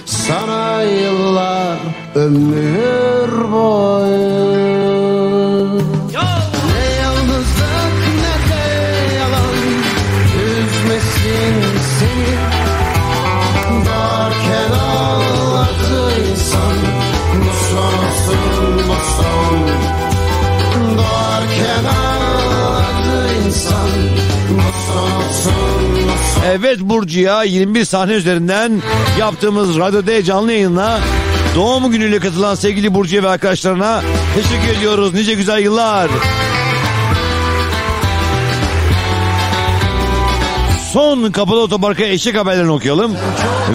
Sana yıllar ömür boyu son Evet Burcu ya 21 sahne üzerinden yaptığımız Radyo D canlı yayınla doğum günüyle katılan sevgili Burcu'ya ve arkadaşlarına teşekkür ediyoruz. Nice güzel yıllar. Son kapalı otoparka eşek haberlerini okuyalım.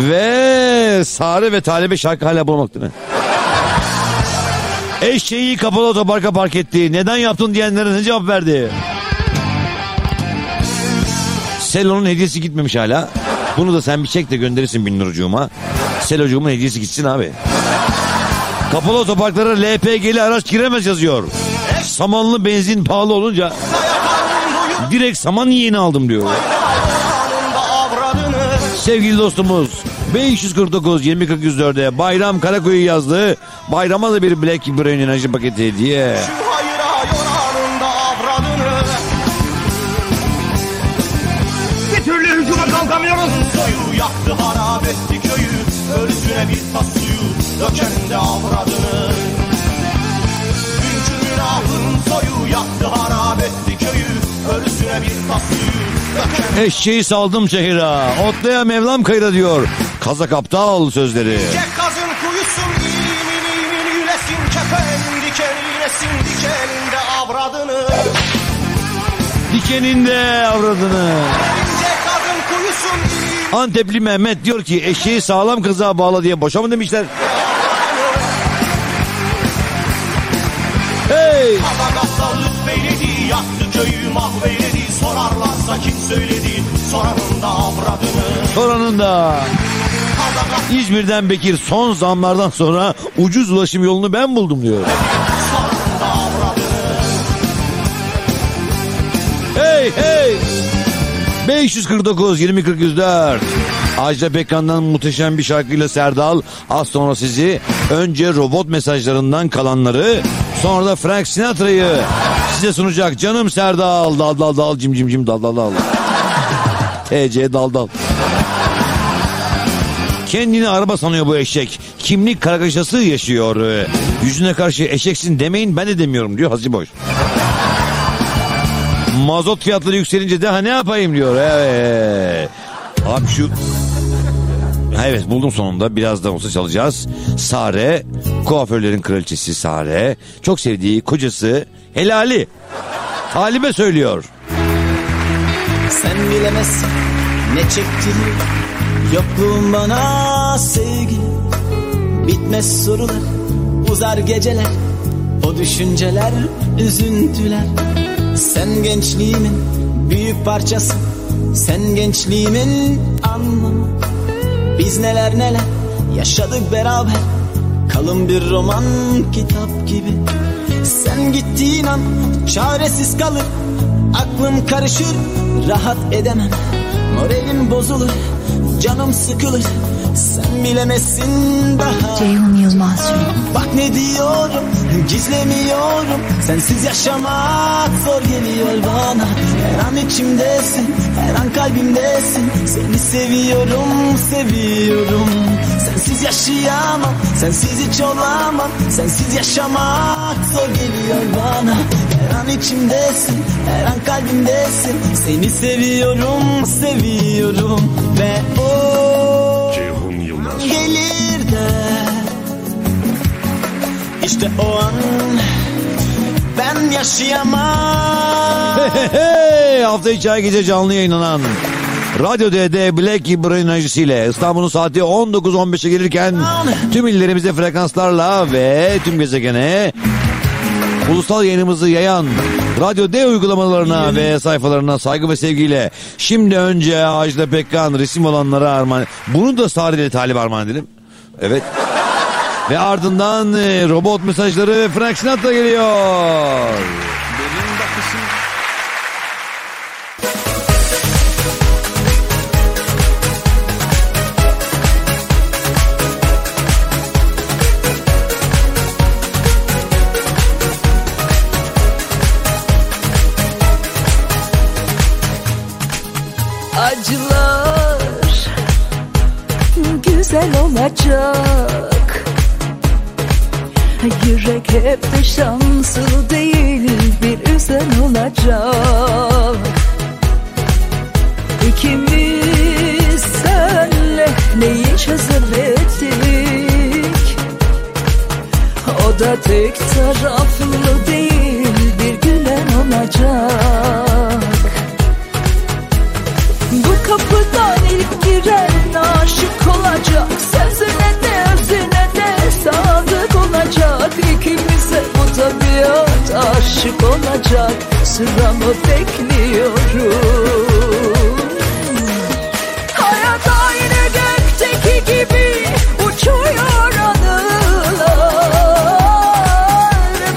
Ve Sare ve Talebe şarkı hala bulamaktı mı? Eşeği kapalı otoparka park etti. Neden yaptın diyenlere ne cevap verdi? Selo'nun hediyesi gitmemiş hala. Bunu da sen bir çek de gönderirsin bin nurcuğuma. Selocuğumun hediyesi gitsin abi. Kapalı otoparklara LPG'li araç giremez yazıyor. Samanlı benzin pahalı olunca direkt saman yeni aldım diyor. Sevgili dostumuz 549 20 Bayram Karakoyu yazdı. Bayrama da bir Black Brain enerji paketi hediye. Ölüsüne bir tas suyu Döken de avradını Dünkü günahın soyu yaktı harap etti köyü Ölüsüne bir tas suyu Döken Eşeği saldım şehira. Otlaya Mevlam kayıra diyor. Kazak aptal sözleri. Kek kazın kuyusun imin imin ülesin Kefen diken inesin dikeninde avradını Dikeninde avradını. Antepli Mehmet diyor ki eşeği sağlam kıza bağla diye boşa mı demişler? Hey! Kazak aptal lütfeyledi Yaktı köyü mahveyledi Sorarlarsa kim söyledi Soranın da avradını Soranın da İzmir'den Bekir son zamlardan sonra ucuz ulaşım yolunu ben buldum diyor. Hey hey! 549 20 404 Ajda Pekkan'dan muhteşem bir şarkıyla Serdal az sonra sizi önce robot mesajlarından kalanları sonra da Frank Sinatra'yı size sunacak canım Serdal dal dal dal cim cim cim dal dal dal TC dal dal Kendini araba sanıyor bu eşek. Kimlik kargaşası yaşıyor. Yüzüne karşı eşeksin demeyin ben de demiyorum diyor Hacı Boş. Mazot fiyatları yükselince daha ne yapayım diyor. Evet. Abi şu... Evet buldum sonunda birazdan olsa çalacağız. Sare, kuaförlerin kraliçesi Sare. Çok sevdiği kocası Helali. Talibe söylüyor. Sen bilemezsin ne çektiğini Yokluğun bana sevgi Bitmez sorular Uzar geceler O düşünceler Üzüntüler Sen gençliğimin Büyük parçası Sen gençliğimin anlamı. Biz neler neler Yaşadık beraber Kalın bir roman kitap gibi. Sen gittiğin an Çaresiz kalır Aklım karışır Rahat edemem. Moralim bozulur Canım sıkılır Sen bilemezsin daha. Ceyhun Yılmaz. Bak ne diyorum Gizlemiyorum. Sensiz yaşamak zor geliyor bana. Her an içimdesin Her an kalbimdesin. Seni seviyorum Seviyorum. Sensiz yaşayamam Sensiz hiç olamam. Sensiz yaşamak zor geliyor bana. Her an içimdesin Her an kalbimdesin. Seni seviyorum Seviyorum. Ve o. gelir de. İşte o an ben yaşayamam. Hey, hafta içi her gece canlı yayınlanan Radyo D'de Black Brain enerjisiyle İstanbul'un saati 19.15'e gelirken tüm illerimize frekanslarla ve tüm gezegene ulusal yayınımızı yayan Radyo D uygulamalarına ve sayfalarına saygı ve sevgiyle şimdi önce Ajda Pekkan resim olanlara armağan bunu da Sarı Talip armağan edelim. Evet. ve ardından e, robot mesajları ve Frank Sinatra geliyor. Hep de şanslı değil bir üzen olacak. İkimiz senle neyi çözemedik O da tek taraflı değil bir gülen olacak. Bu kapıdan ilk giren aşık olacak aşık olacak Sıramı bekliyorum. Hayat aynı gökteki gibi uçuyor anılar.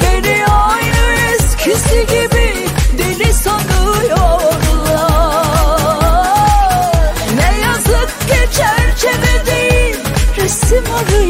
Beni aynı eskisi gibi deli sanıyorlar. Ne yazık ki çerçeve değil resim arıyorum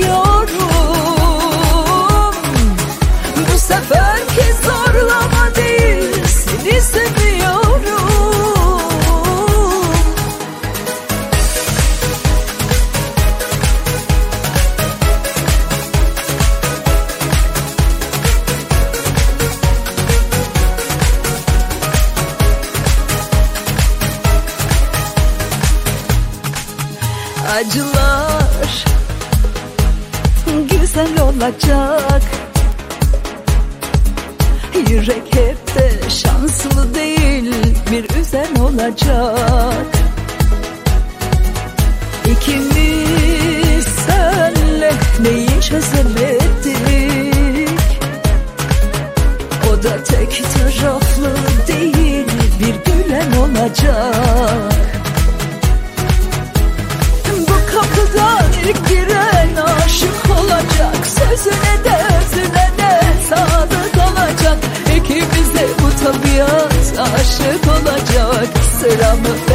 olacak. İkimiz senle neyi çözemedik? O da tek taraflı değil bir gülen olacak. Bu kapıdan ilk giren aşık olacak Sözüne de özüne de sadık olacak? İkimiz de bu tabiat aşık olacak Sıramı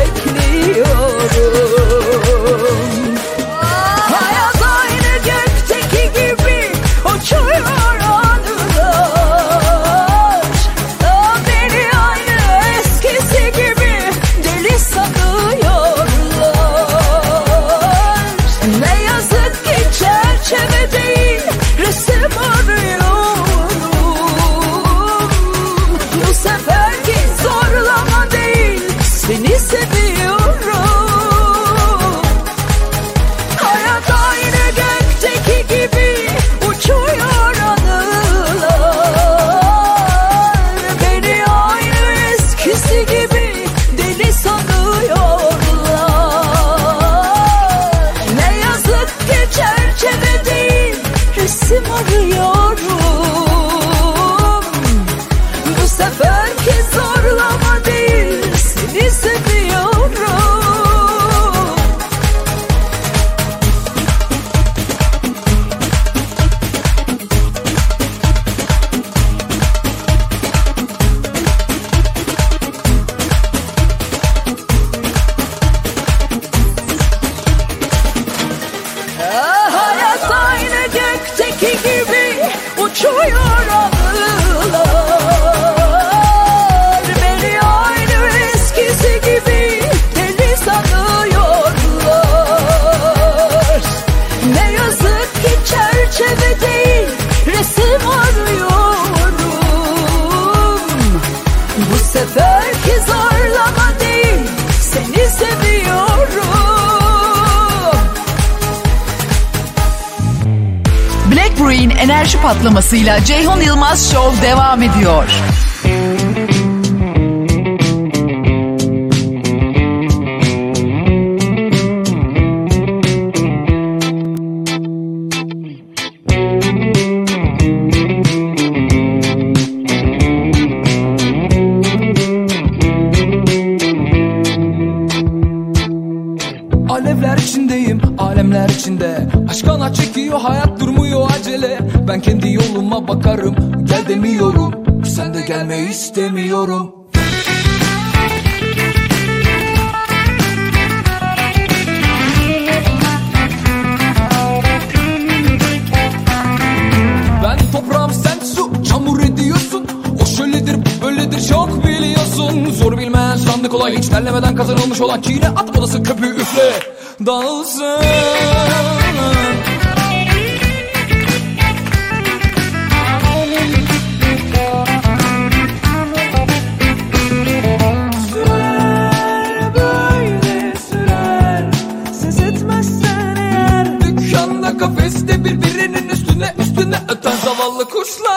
formasıyla Ceyhun Yılmaz Show devam ediyor. olan kine at odası köpüğü üfle. Dalsın. Kafeste birbirinin üstüne üstüne öten zavallı kuşlar.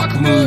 Talk Moon.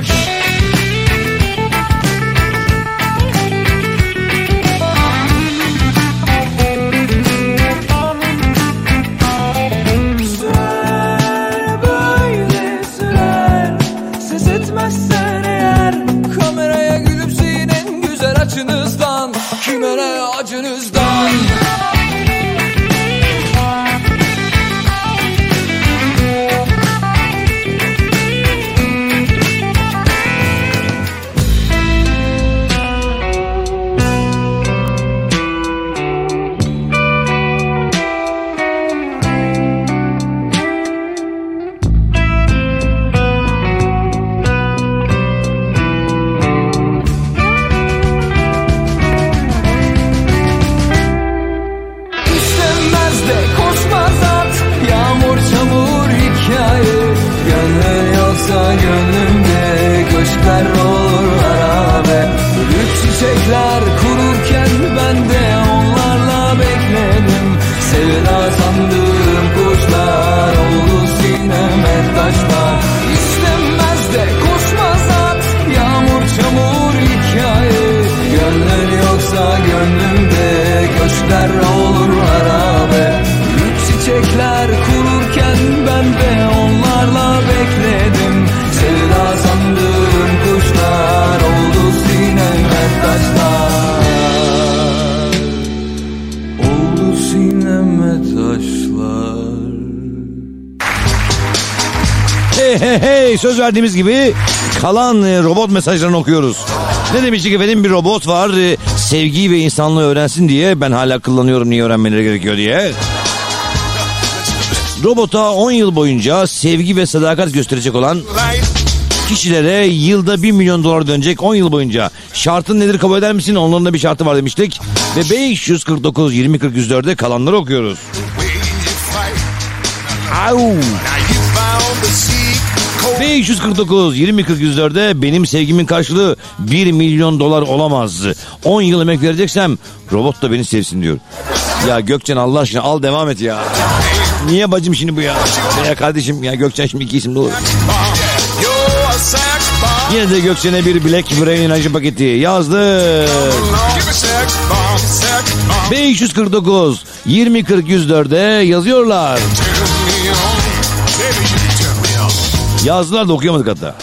Hey hey söz verdiğimiz gibi kalan e, robot mesajlarını okuyoruz. Ne demiştik efendim bir robot var e, sevgiyi ve insanlığı öğrensin diye ben hala kullanıyorum niye öğrenmeleri gerekiyor diye. Robota 10 yıl boyunca sevgi ve sadakat gösterecek olan kişilere yılda 1 milyon dolar dönecek 10 yıl boyunca. Şartın nedir kabul eder misin? Onların da bir şartı var demiştik. Ve 549 20 40 104'de kalanları okuyoruz. Au. 549 20 40 104'de benim sevgimin karşılığı 1 milyon dolar olamaz. 10 yıl emek vereceksem robot da beni sevsin diyor. Ya Gökçen Allah aşkına al devam et ya. Niye bacım şimdi bu ya? Ya kardeşim ya Gökçen şimdi iki isim de olur. Yine de Gökçen'e bir Black Brain enerji paketi yazdı. 549 20 40 104'de yazıyorlar. Yazdılar da okuyamadık hatta.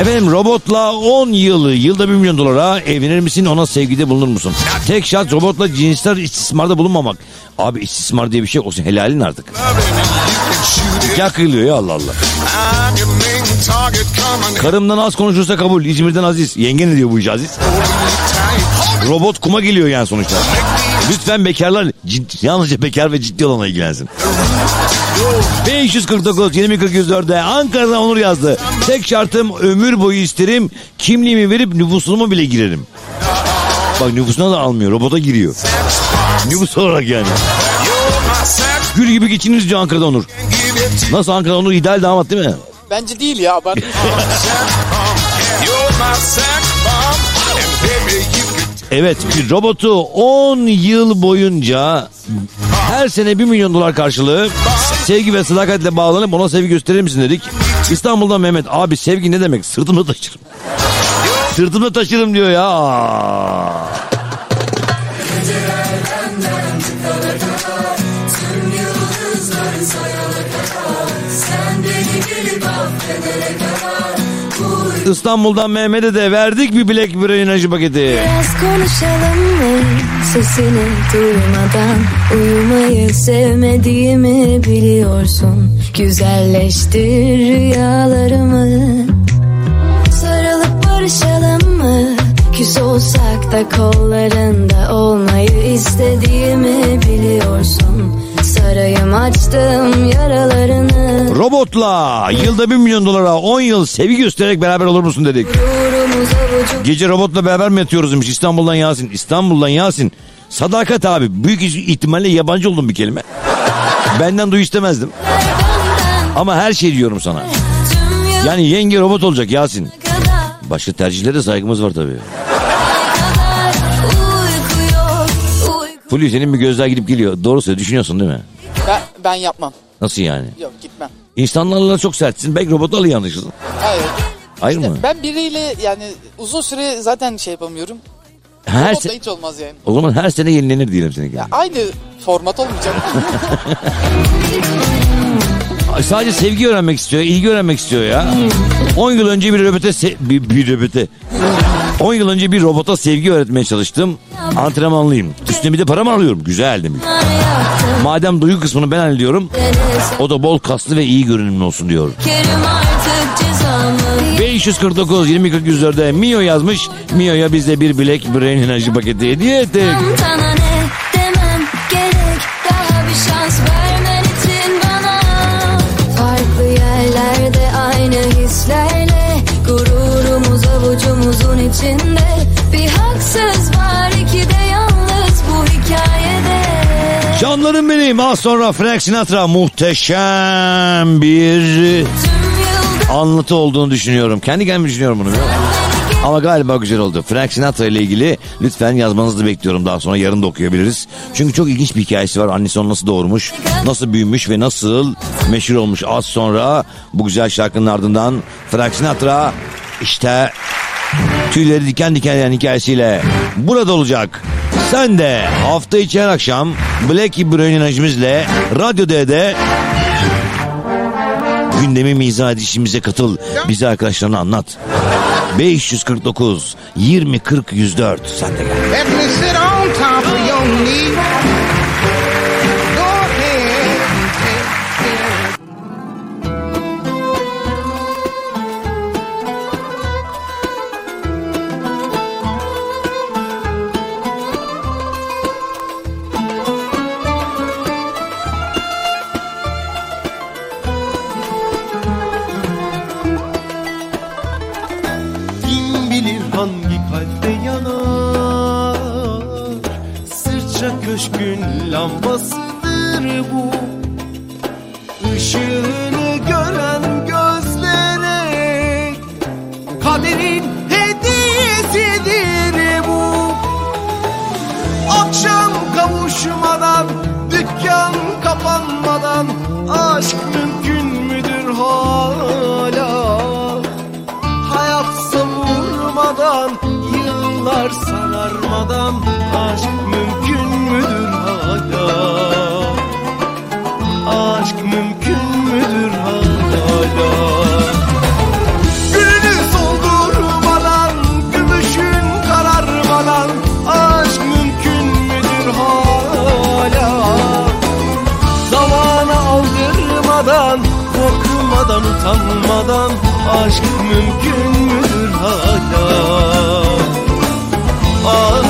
Efendim robotla 10 yılı yılda 1 milyon dolara evlenir misin ona sevgide bulunur musun? Tek şart robotla cinsler istismarda bulunmamak. Abi istismar diye bir şey olsun helalin artık. Nikah kıyılıyor ya Allah Allah. Karımdan az konuşursa kabul. İzmir'den Aziz. Yenge ne diyor bu iş Aziz? Robot kuma geliyor yani sonuçta. Lütfen bekarlar cid- yalnızca bekar ve ciddi olana ilgilensin. 549 20 40 104'de Ankara'dan Onur yazdı. Tek şartım ömür boyu isterim. Kimliğimi verip nüfusumu bile girerim. Bak nüfusuna da almıyor. Robota giriyor. Nüfus olarak yani. Gül gibi geçiniriz diyor Ankara'da Onur. Nasıl Ankara Onur ideal damat değil mi? Bence değil ya. Ben Evet bir robotu 10 yıl boyunca her sene 1 milyon dolar karşılığı sevgi ve sadakatle bağlanıp ona sevgi gösterir misin dedik. İstanbul'dan Mehmet abi sevgi ne demek sırtımda taşırım. Sırtımda taşırım diyor ya. İstanbul'dan Mehmet'e de verdik bir Black Brain enerji paketi. Biraz konuşalım mı? Sesini duymadan uyumayı sevmediğimi biliyorsun. Güzelleştir rüyalarımı. Sarılıp barışalım mı? Küs olsak da kollarında olmayı istediğimi biliyorsun. Sarayım açtım yaralarını. Robotla yılda 1 milyon dolara 10 yıl sevgi göstererek beraber olur musun dedik. Gece robotla beraber mi yatıyoruz demiş İstanbul'dan Yasin. İstanbul'dan Yasin. Sadakat abi büyük ihtimalle yabancı oldum bir kelime. Benden duy istemezdim. Ama her şey diyorum sana. Yani yenge robot olacak Yasin. Başka tercihlere saygımız var tabii. Fulya senin bir gözler gidip geliyor. Doğru söyle düşünüyorsun değil mi? ben, ben yapmam. Nasıl yani? Yok gitmem. İnsanlarla çok sertsin. Belki robotu al yanlışsın. Hayır. Hayır mı? Ben biriyle yani uzun süre zaten şey yapamıyorum. Her Robotla se- hiç olmaz yani. o zaman her sene yenilenir diyelim seninki. Aynı format olmayacak. Ay, Sadece sevgi öğrenmek istiyor, ilgi öğrenmek istiyor ya. 10 yıl önce bir robote se- bir, bir robote. 10 yıl önce bir robota sevgi öğretmeye çalıştım. Antrenmanlıyım. Üstüne bir de para mı alıyorum? Güzel demiş. Madem duygu kısmını ben hallediyorum. O da bol kaslı ve iyi görünümlü olsun diyor. Kerim artık cezamı 549 20 40 104'de Mio yazmış. Mio'ya biz de bir Black Brain enerji paketi hediye ettik. İçinde Bir haksız var iki de yalnız bu hikayede Canlarım benim az sonra Frank Sinatra muhteşem bir anlatı olduğunu düşünüyorum. Kendi kendime düşünüyorum bunu. Ama galiba güzel oldu. Frank Sinatra ile ilgili lütfen yazmanızı bekliyorum. Daha sonra yarın da okuyabiliriz. Çünkü çok ilginç bir hikayesi var. Annesi onu nasıl doğurmuş, nasıl büyümüş ve nasıl meşhur olmuş. Az sonra bu güzel şarkının ardından Frank Sinatra işte tüyleri diken diken eden hikayesiyle burada olacak. Sen de hafta içi her akşam Black Brain enerjimizle Radyo D'de gündemi mizah edişimize katıl. Bize arkadaşlarına anlat. 549 20 40 104 sen de gel. Utanmadan Aşk mümkün müdür hala?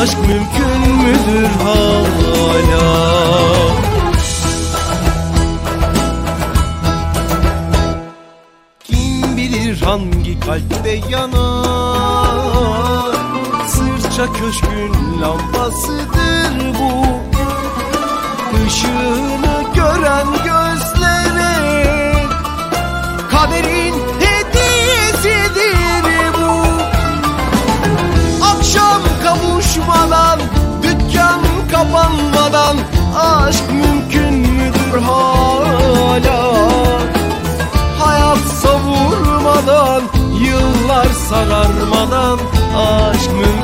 Aşk mümkün müdür hala? Kim bilir hangi kalpte yanar? Sırça köşkün lambasıdır bu. Işığını gören gözlere kapanmadan Aşk mümkün müdür hala? Hayat savurmadan Yıllar sararmadan Aşk mümkün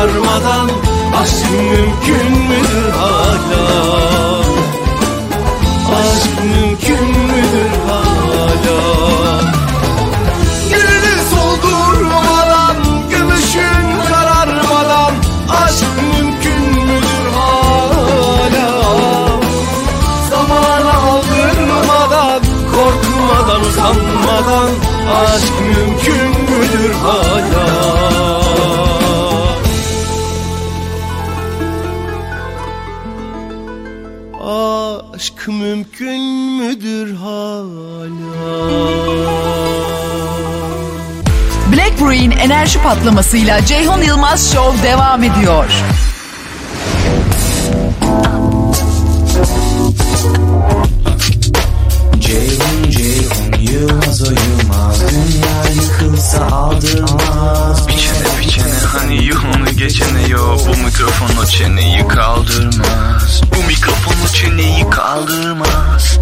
sararmadan Aşk mümkün patlamasıyla Ceyhun Yılmaz Show devam ediyor. Ceyhun Ceyhun Yılmaz o Yılmaz. Dünya yıkılsa aldırmaz. Biçene biçene hani yolunu geçene yo Bu mikrofon o çeneyi kaldırmaz. Bu mikrofon o çeneyi kaldırmaz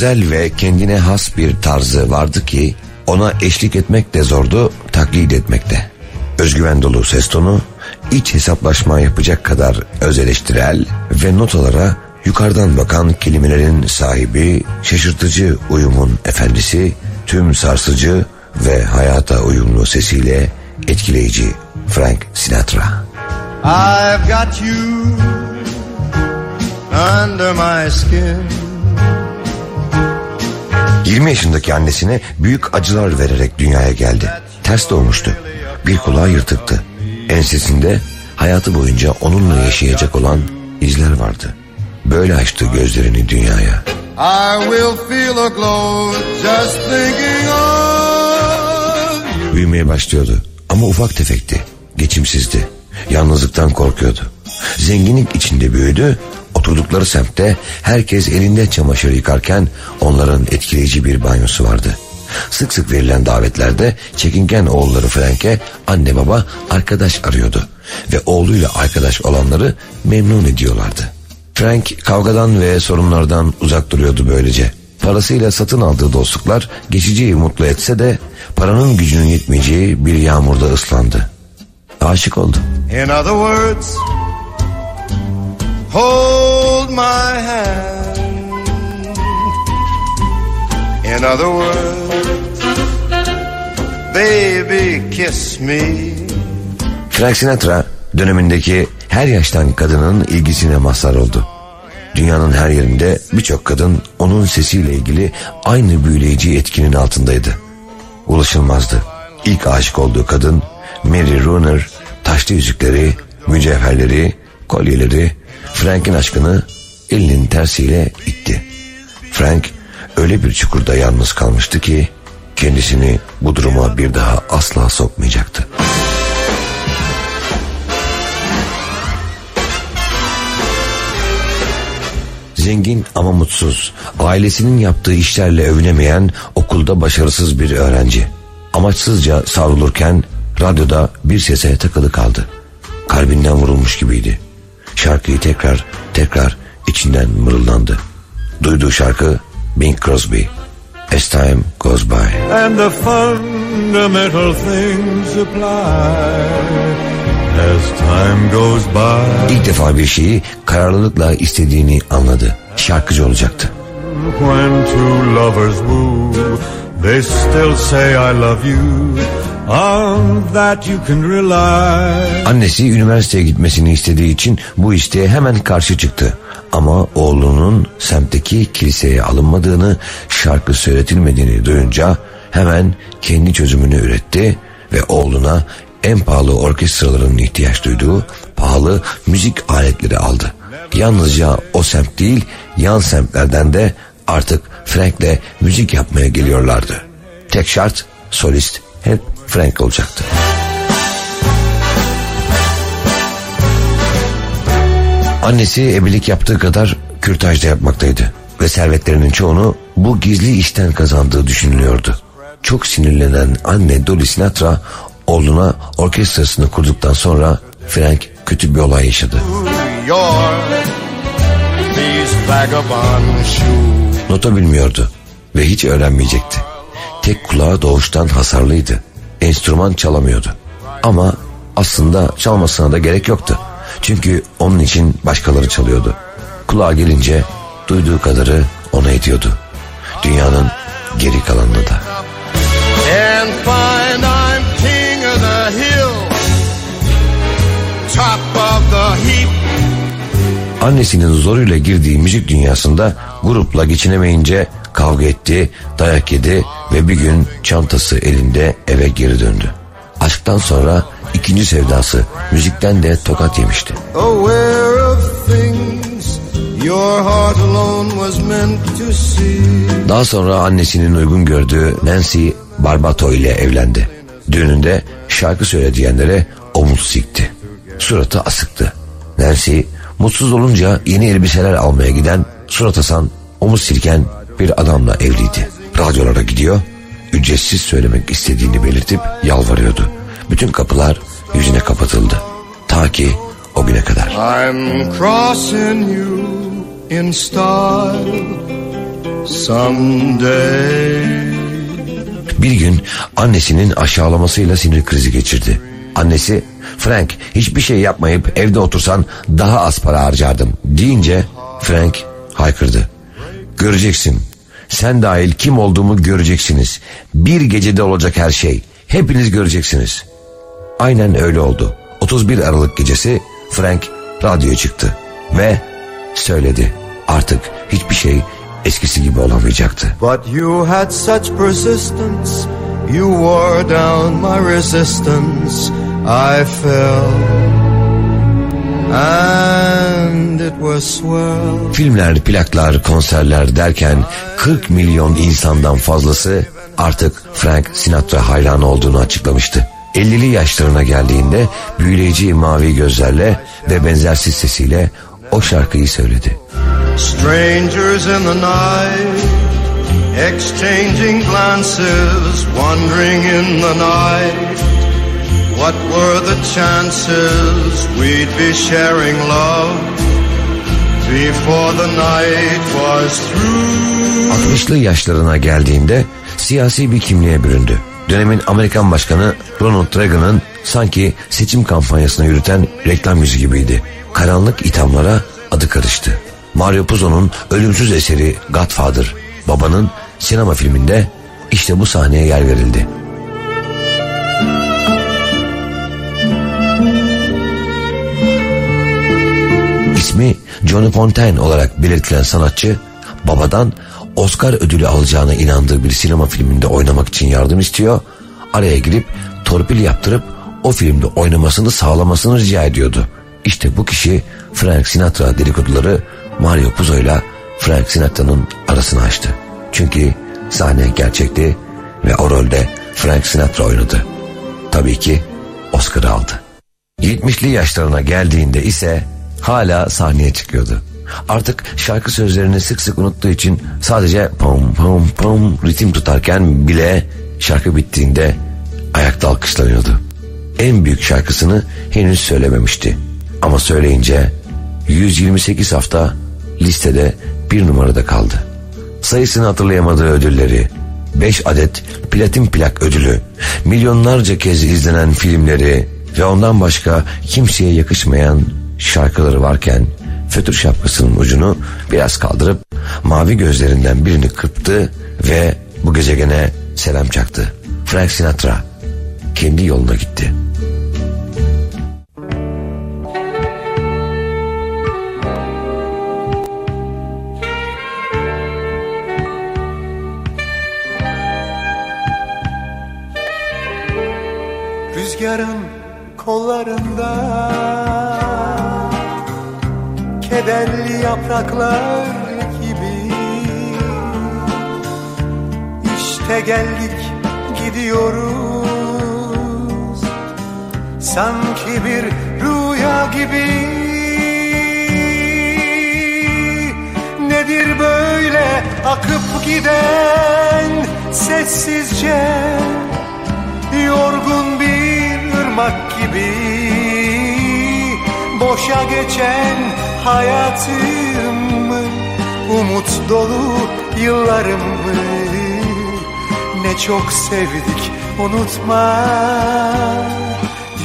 özel ve kendine has bir tarzı vardı ki ona eşlik etmek de zordu, taklit etmek de. Özgüven dolu ses tonu, iç hesaplaşma yapacak kadar öz eleştirel ve notalara yukarıdan bakan kelimelerin sahibi, şaşırtıcı uyumun efendisi, tüm sarsıcı ve hayata uyumlu sesiyle etkileyici Frank Sinatra. I've got you under my skin 20 yaşındaki annesine büyük acılar vererek dünyaya geldi. Ters doğmuştu. Bir kulağı yırtıktı. Ensesinde hayatı boyunca onunla yaşayacak olan izler vardı. Böyle açtı gözlerini dünyaya. Büyümeye başlıyordu ama ufak tefekti. Geçimsizdi. Yalnızlıktan korkuyordu. Zenginlik içinde büyüdü. Oturdukları semtte herkes elinde çamaşır yıkarken onların etkileyici bir banyosu vardı. Sık sık verilen davetlerde çekingen oğulları Frank'e anne baba arkadaş arıyordu. Ve oğluyla arkadaş olanları memnun ediyorlardı. Frank kavgadan ve sorunlardan uzak duruyordu böylece. Parasıyla satın aldığı dostluklar geçiciyi mutlu etse de paranın gücünün yetmeyeceği bir yağmurda ıslandı. Aşık oldu. In other words, hold my hand. In other words, baby kiss me. Frank Sinatra dönemindeki her yaştan kadının ilgisine mazhar oldu. Dünyanın her yerinde birçok kadın onun sesiyle ilgili aynı büyüleyici etkinin altındaydı. Ulaşılmazdı. İlk aşık olduğu kadın Mary Rooney taşlı yüzükleri, mücevherleri, kolyeleri Frank'in aşkını elinin tersiyle itti. Frank öyle bir çukurda yalnız kalmıştı ki kendisini bu duruma bir daha asla sokmayacaktı. Zengin ama mutsuz, ailesinin yaptığı işlerle övünemeyen okulda başarısız bir öğrenci. Amaçsızca savrulurken radyoda bir sese takılı kaldı. Kalbinden vurulmuş gibiydi. Şarkıyı tekrar tekrar içinden mırıldandı. Duyduğu şarkı Bing Crosby. As time goes by. And the fundamental things apply as time goes by. İlk defa bir şeyi kararlılıkla istediğini anladı. Şarkıcı olacaktı. When two lovers woo, they still say I love you. On that you can rely. Annesi üniversiteye gitmesini istediği için bu isteğe hemen karşı çıktı. Ama oğlunun semtteki kiliseye alınmadığını, şarkı söyletilmediğini duyunca hemen kendi çözümünü üretti ve oğluna en pahalı orkestraların ihtiyaç duyduğu pahalı müzik aletleri aldı. Yalnızca o semt değil, yan semtlerden de artık Frank'le müzik yapmaya geliyorlardı. Tek şart solist hep Frank olacaktı. Annesi ebelik yaptığı kadar kürtaj da yapmaktaydı ve servetlerinin çoğunu bu gizli işten kazandığı düşünülüyordu. Çok sinirlenen anne Dolly Sinatra oğluna orkestrasını kurduktan sonra Frank kötü bir olay yaşadı. Your these vagabond shoes. Nota bilmiyordu ve hiç öğrenmeyecekti. Tek kulağı doğuştan hasarlıydı. Enstrüman çalamıyordu. Ama aslında çalmasına da gerek yoktu. Çünkü onun için başkaları çalıyordu. Kulağa gelince duyduğu kadarı ona ediyordu. Dünyanın geri kalanını da. And find I'm king of the hill, top of the heap. Annesinin zoruyla girdiği müzik dünyasında grupla geçinemeyince kavga etti, dayak yedi ve bir gün çantası elinde eve geri döndü. Aşktan sonra ikinci sevdası müzikten de tokat yemişti. Daha sonra annesinin uygun gördüğü Nancy Barbato ile evlendi. Düğününde şarkı söyle diyenlere omuz sikti. Suratı asıktı. Nancy mutsuz olunca yeni elbiseler almaya giden surat asan omuz silken bir adamla evliydi. Radyolara gidiyor, ücretsiz söylemek istediğini belirtip yalvarıyordu. Bütün kapılar yüzüne kapatıldı. Ta ki o güne kadar. I'm crossing you in style someday. Bir gün annesinin aşağılamasıyla sinir krizi geçirdi. Annesi Frank hiçbir şey yapmayıp evde otursan daha az para harcardım deyince Frank haykırdı. Göreceksin. Sen dahil kim olduğumu göreceksiniz. Bir gecede olacak her şey. Hepiniz göreceksiniz. Aynen öyle oldu. 31 Aralık gecesi Frank radyoya çıktı ve söyledi. Artık hiçbir şey eskisi gibi olamayacaktı. But you had such persistence, you wore down my resistance. I fell, and. Filmler, plaklar, konserler derken 40 milyon insandan fazlası artık Frank Sinatra hayranı olduğunu açıklamıştı. 50'li yaşlarına geldiğinde büyüleyici mavi gözlerle ve benzersiz sesiyle o şarkıyı söyledi. Strangers in the night, exchanging glances, wandering in the night. What were the chances we'd be sharing love before the night was through? 60'lı yaşlarına geldiğinde siyasi bir kimliğe büründü. Dönemin Amerikan Başkanı Ronald Reagan'ın sanki seçim kampanyasını yürüten reklam yüzü gibiydi. Karanlık ithamlara adı karıştı. Mario Puzo'nun ölümsüz eseri Godfather, babanın sinema filminde işte bu sahneye yer verildi. İsmi Johnny Fontaine olarak belirtilen sanatçı babadan Oscar ödülü alacağına inandığı bir sinema filminde oynamak için yardım istiyor. Araya girip torpil yaptırıp o filmde oynamasını sağlamasını rica ediyordu. İşte bu kişi Frank Sinatra dedikoduları Mario Puzo ile Frank Sinatra'nın arasını açtı. Çünkü sahne gerçekti ve o rolde Frank Sinatra oynadı. Tabii ki Oscar'ı aldı. 70'li yaşlarına geldiğinde ise hala sahneye çıkıyordu. Artık şarkı sözlerini sık sık unuttuğu için sadece pom pom pom ritim tutarken bile şarkı bittiğinde ayakta alkışlanıyordu. En büyük şarkısını henüz söylememişti. Ama söyleyince 128 hafta listede bir numarada kaldı. Sayısını hatırlayamadığı ödülleri, 5 adet platin plak ödülü, milyonlarca kez izlenen filmleri ve ondan başka kimseye yakışmayan şarkıları varken fötür şapkasının ucunu biraz kaldırıp mavi gözlerinden birini kırptı ve bu gezegene selam çaktı. Frank Sinatra kendi yoluna gitti. Rüzgarın kollarında Kederli yapraklar gibi. İşte geldik gidiyoruz. Sanki bir rüya gibi. Nedir böyle akıp giden sessizce? Yorgun bir ırmak gibi. Boşa geçen hayatımı Umut dolu yıllarımı. Ne çok sevdik unutma.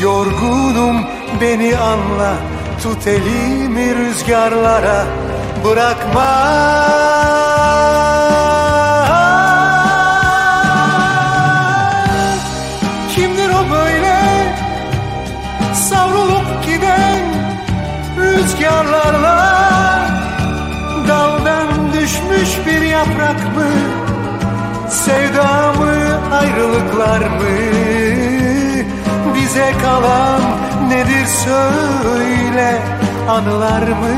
Yorgunum beni anla. Tut elimi rüzgarlara bırakma Bize kalan nedir söyle? Anılar mı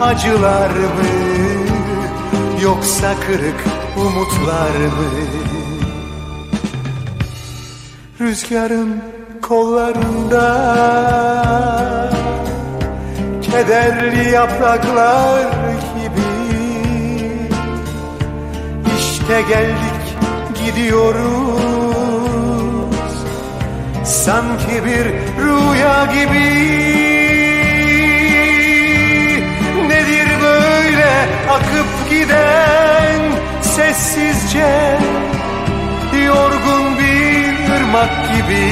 acılar mı? Yoksa kırık umutlar mı? Rüzgarın kollarında Kederli yapraklar gibi İşte geldik gidiyoruz Sanki bir rüya gibi. Nedir böyle akıp giden sessizce? Yorgun bir ırmak gibi.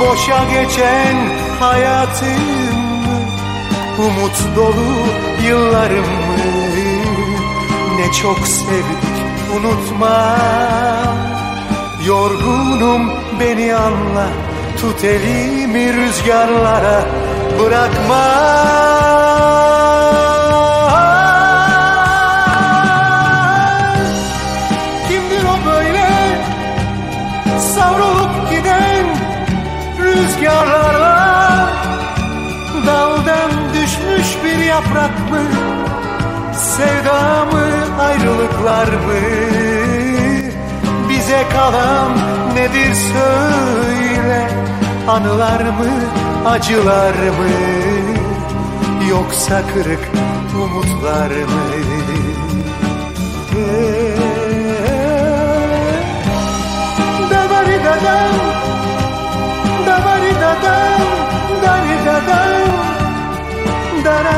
Boşa geçen hayatım Umut dolu yıllarımı Ne çok sevdik unutma. Yorgunum beni anla Tut elimi rüzgarlara bırakma. Kimdir o böyle savrulup giden rüzgarlarla Daldan düşmüş bir yaprak mı? Sevda mı ayrılıklar mı? Bize kalan nedir söyle? Anılar mı acılar mı? Yoksa kırık umutlar mı? Dabari dadam Dabari dadam Dari dadam Dara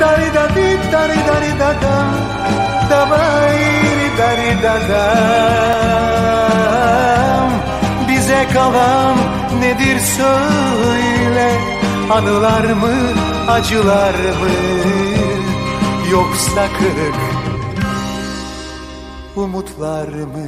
Dari dadi Dari dari dadam Dabari dari dadam Bize kalan nedir söyle? Anılar mı acılar mı? Yoksa kırık umutlar mı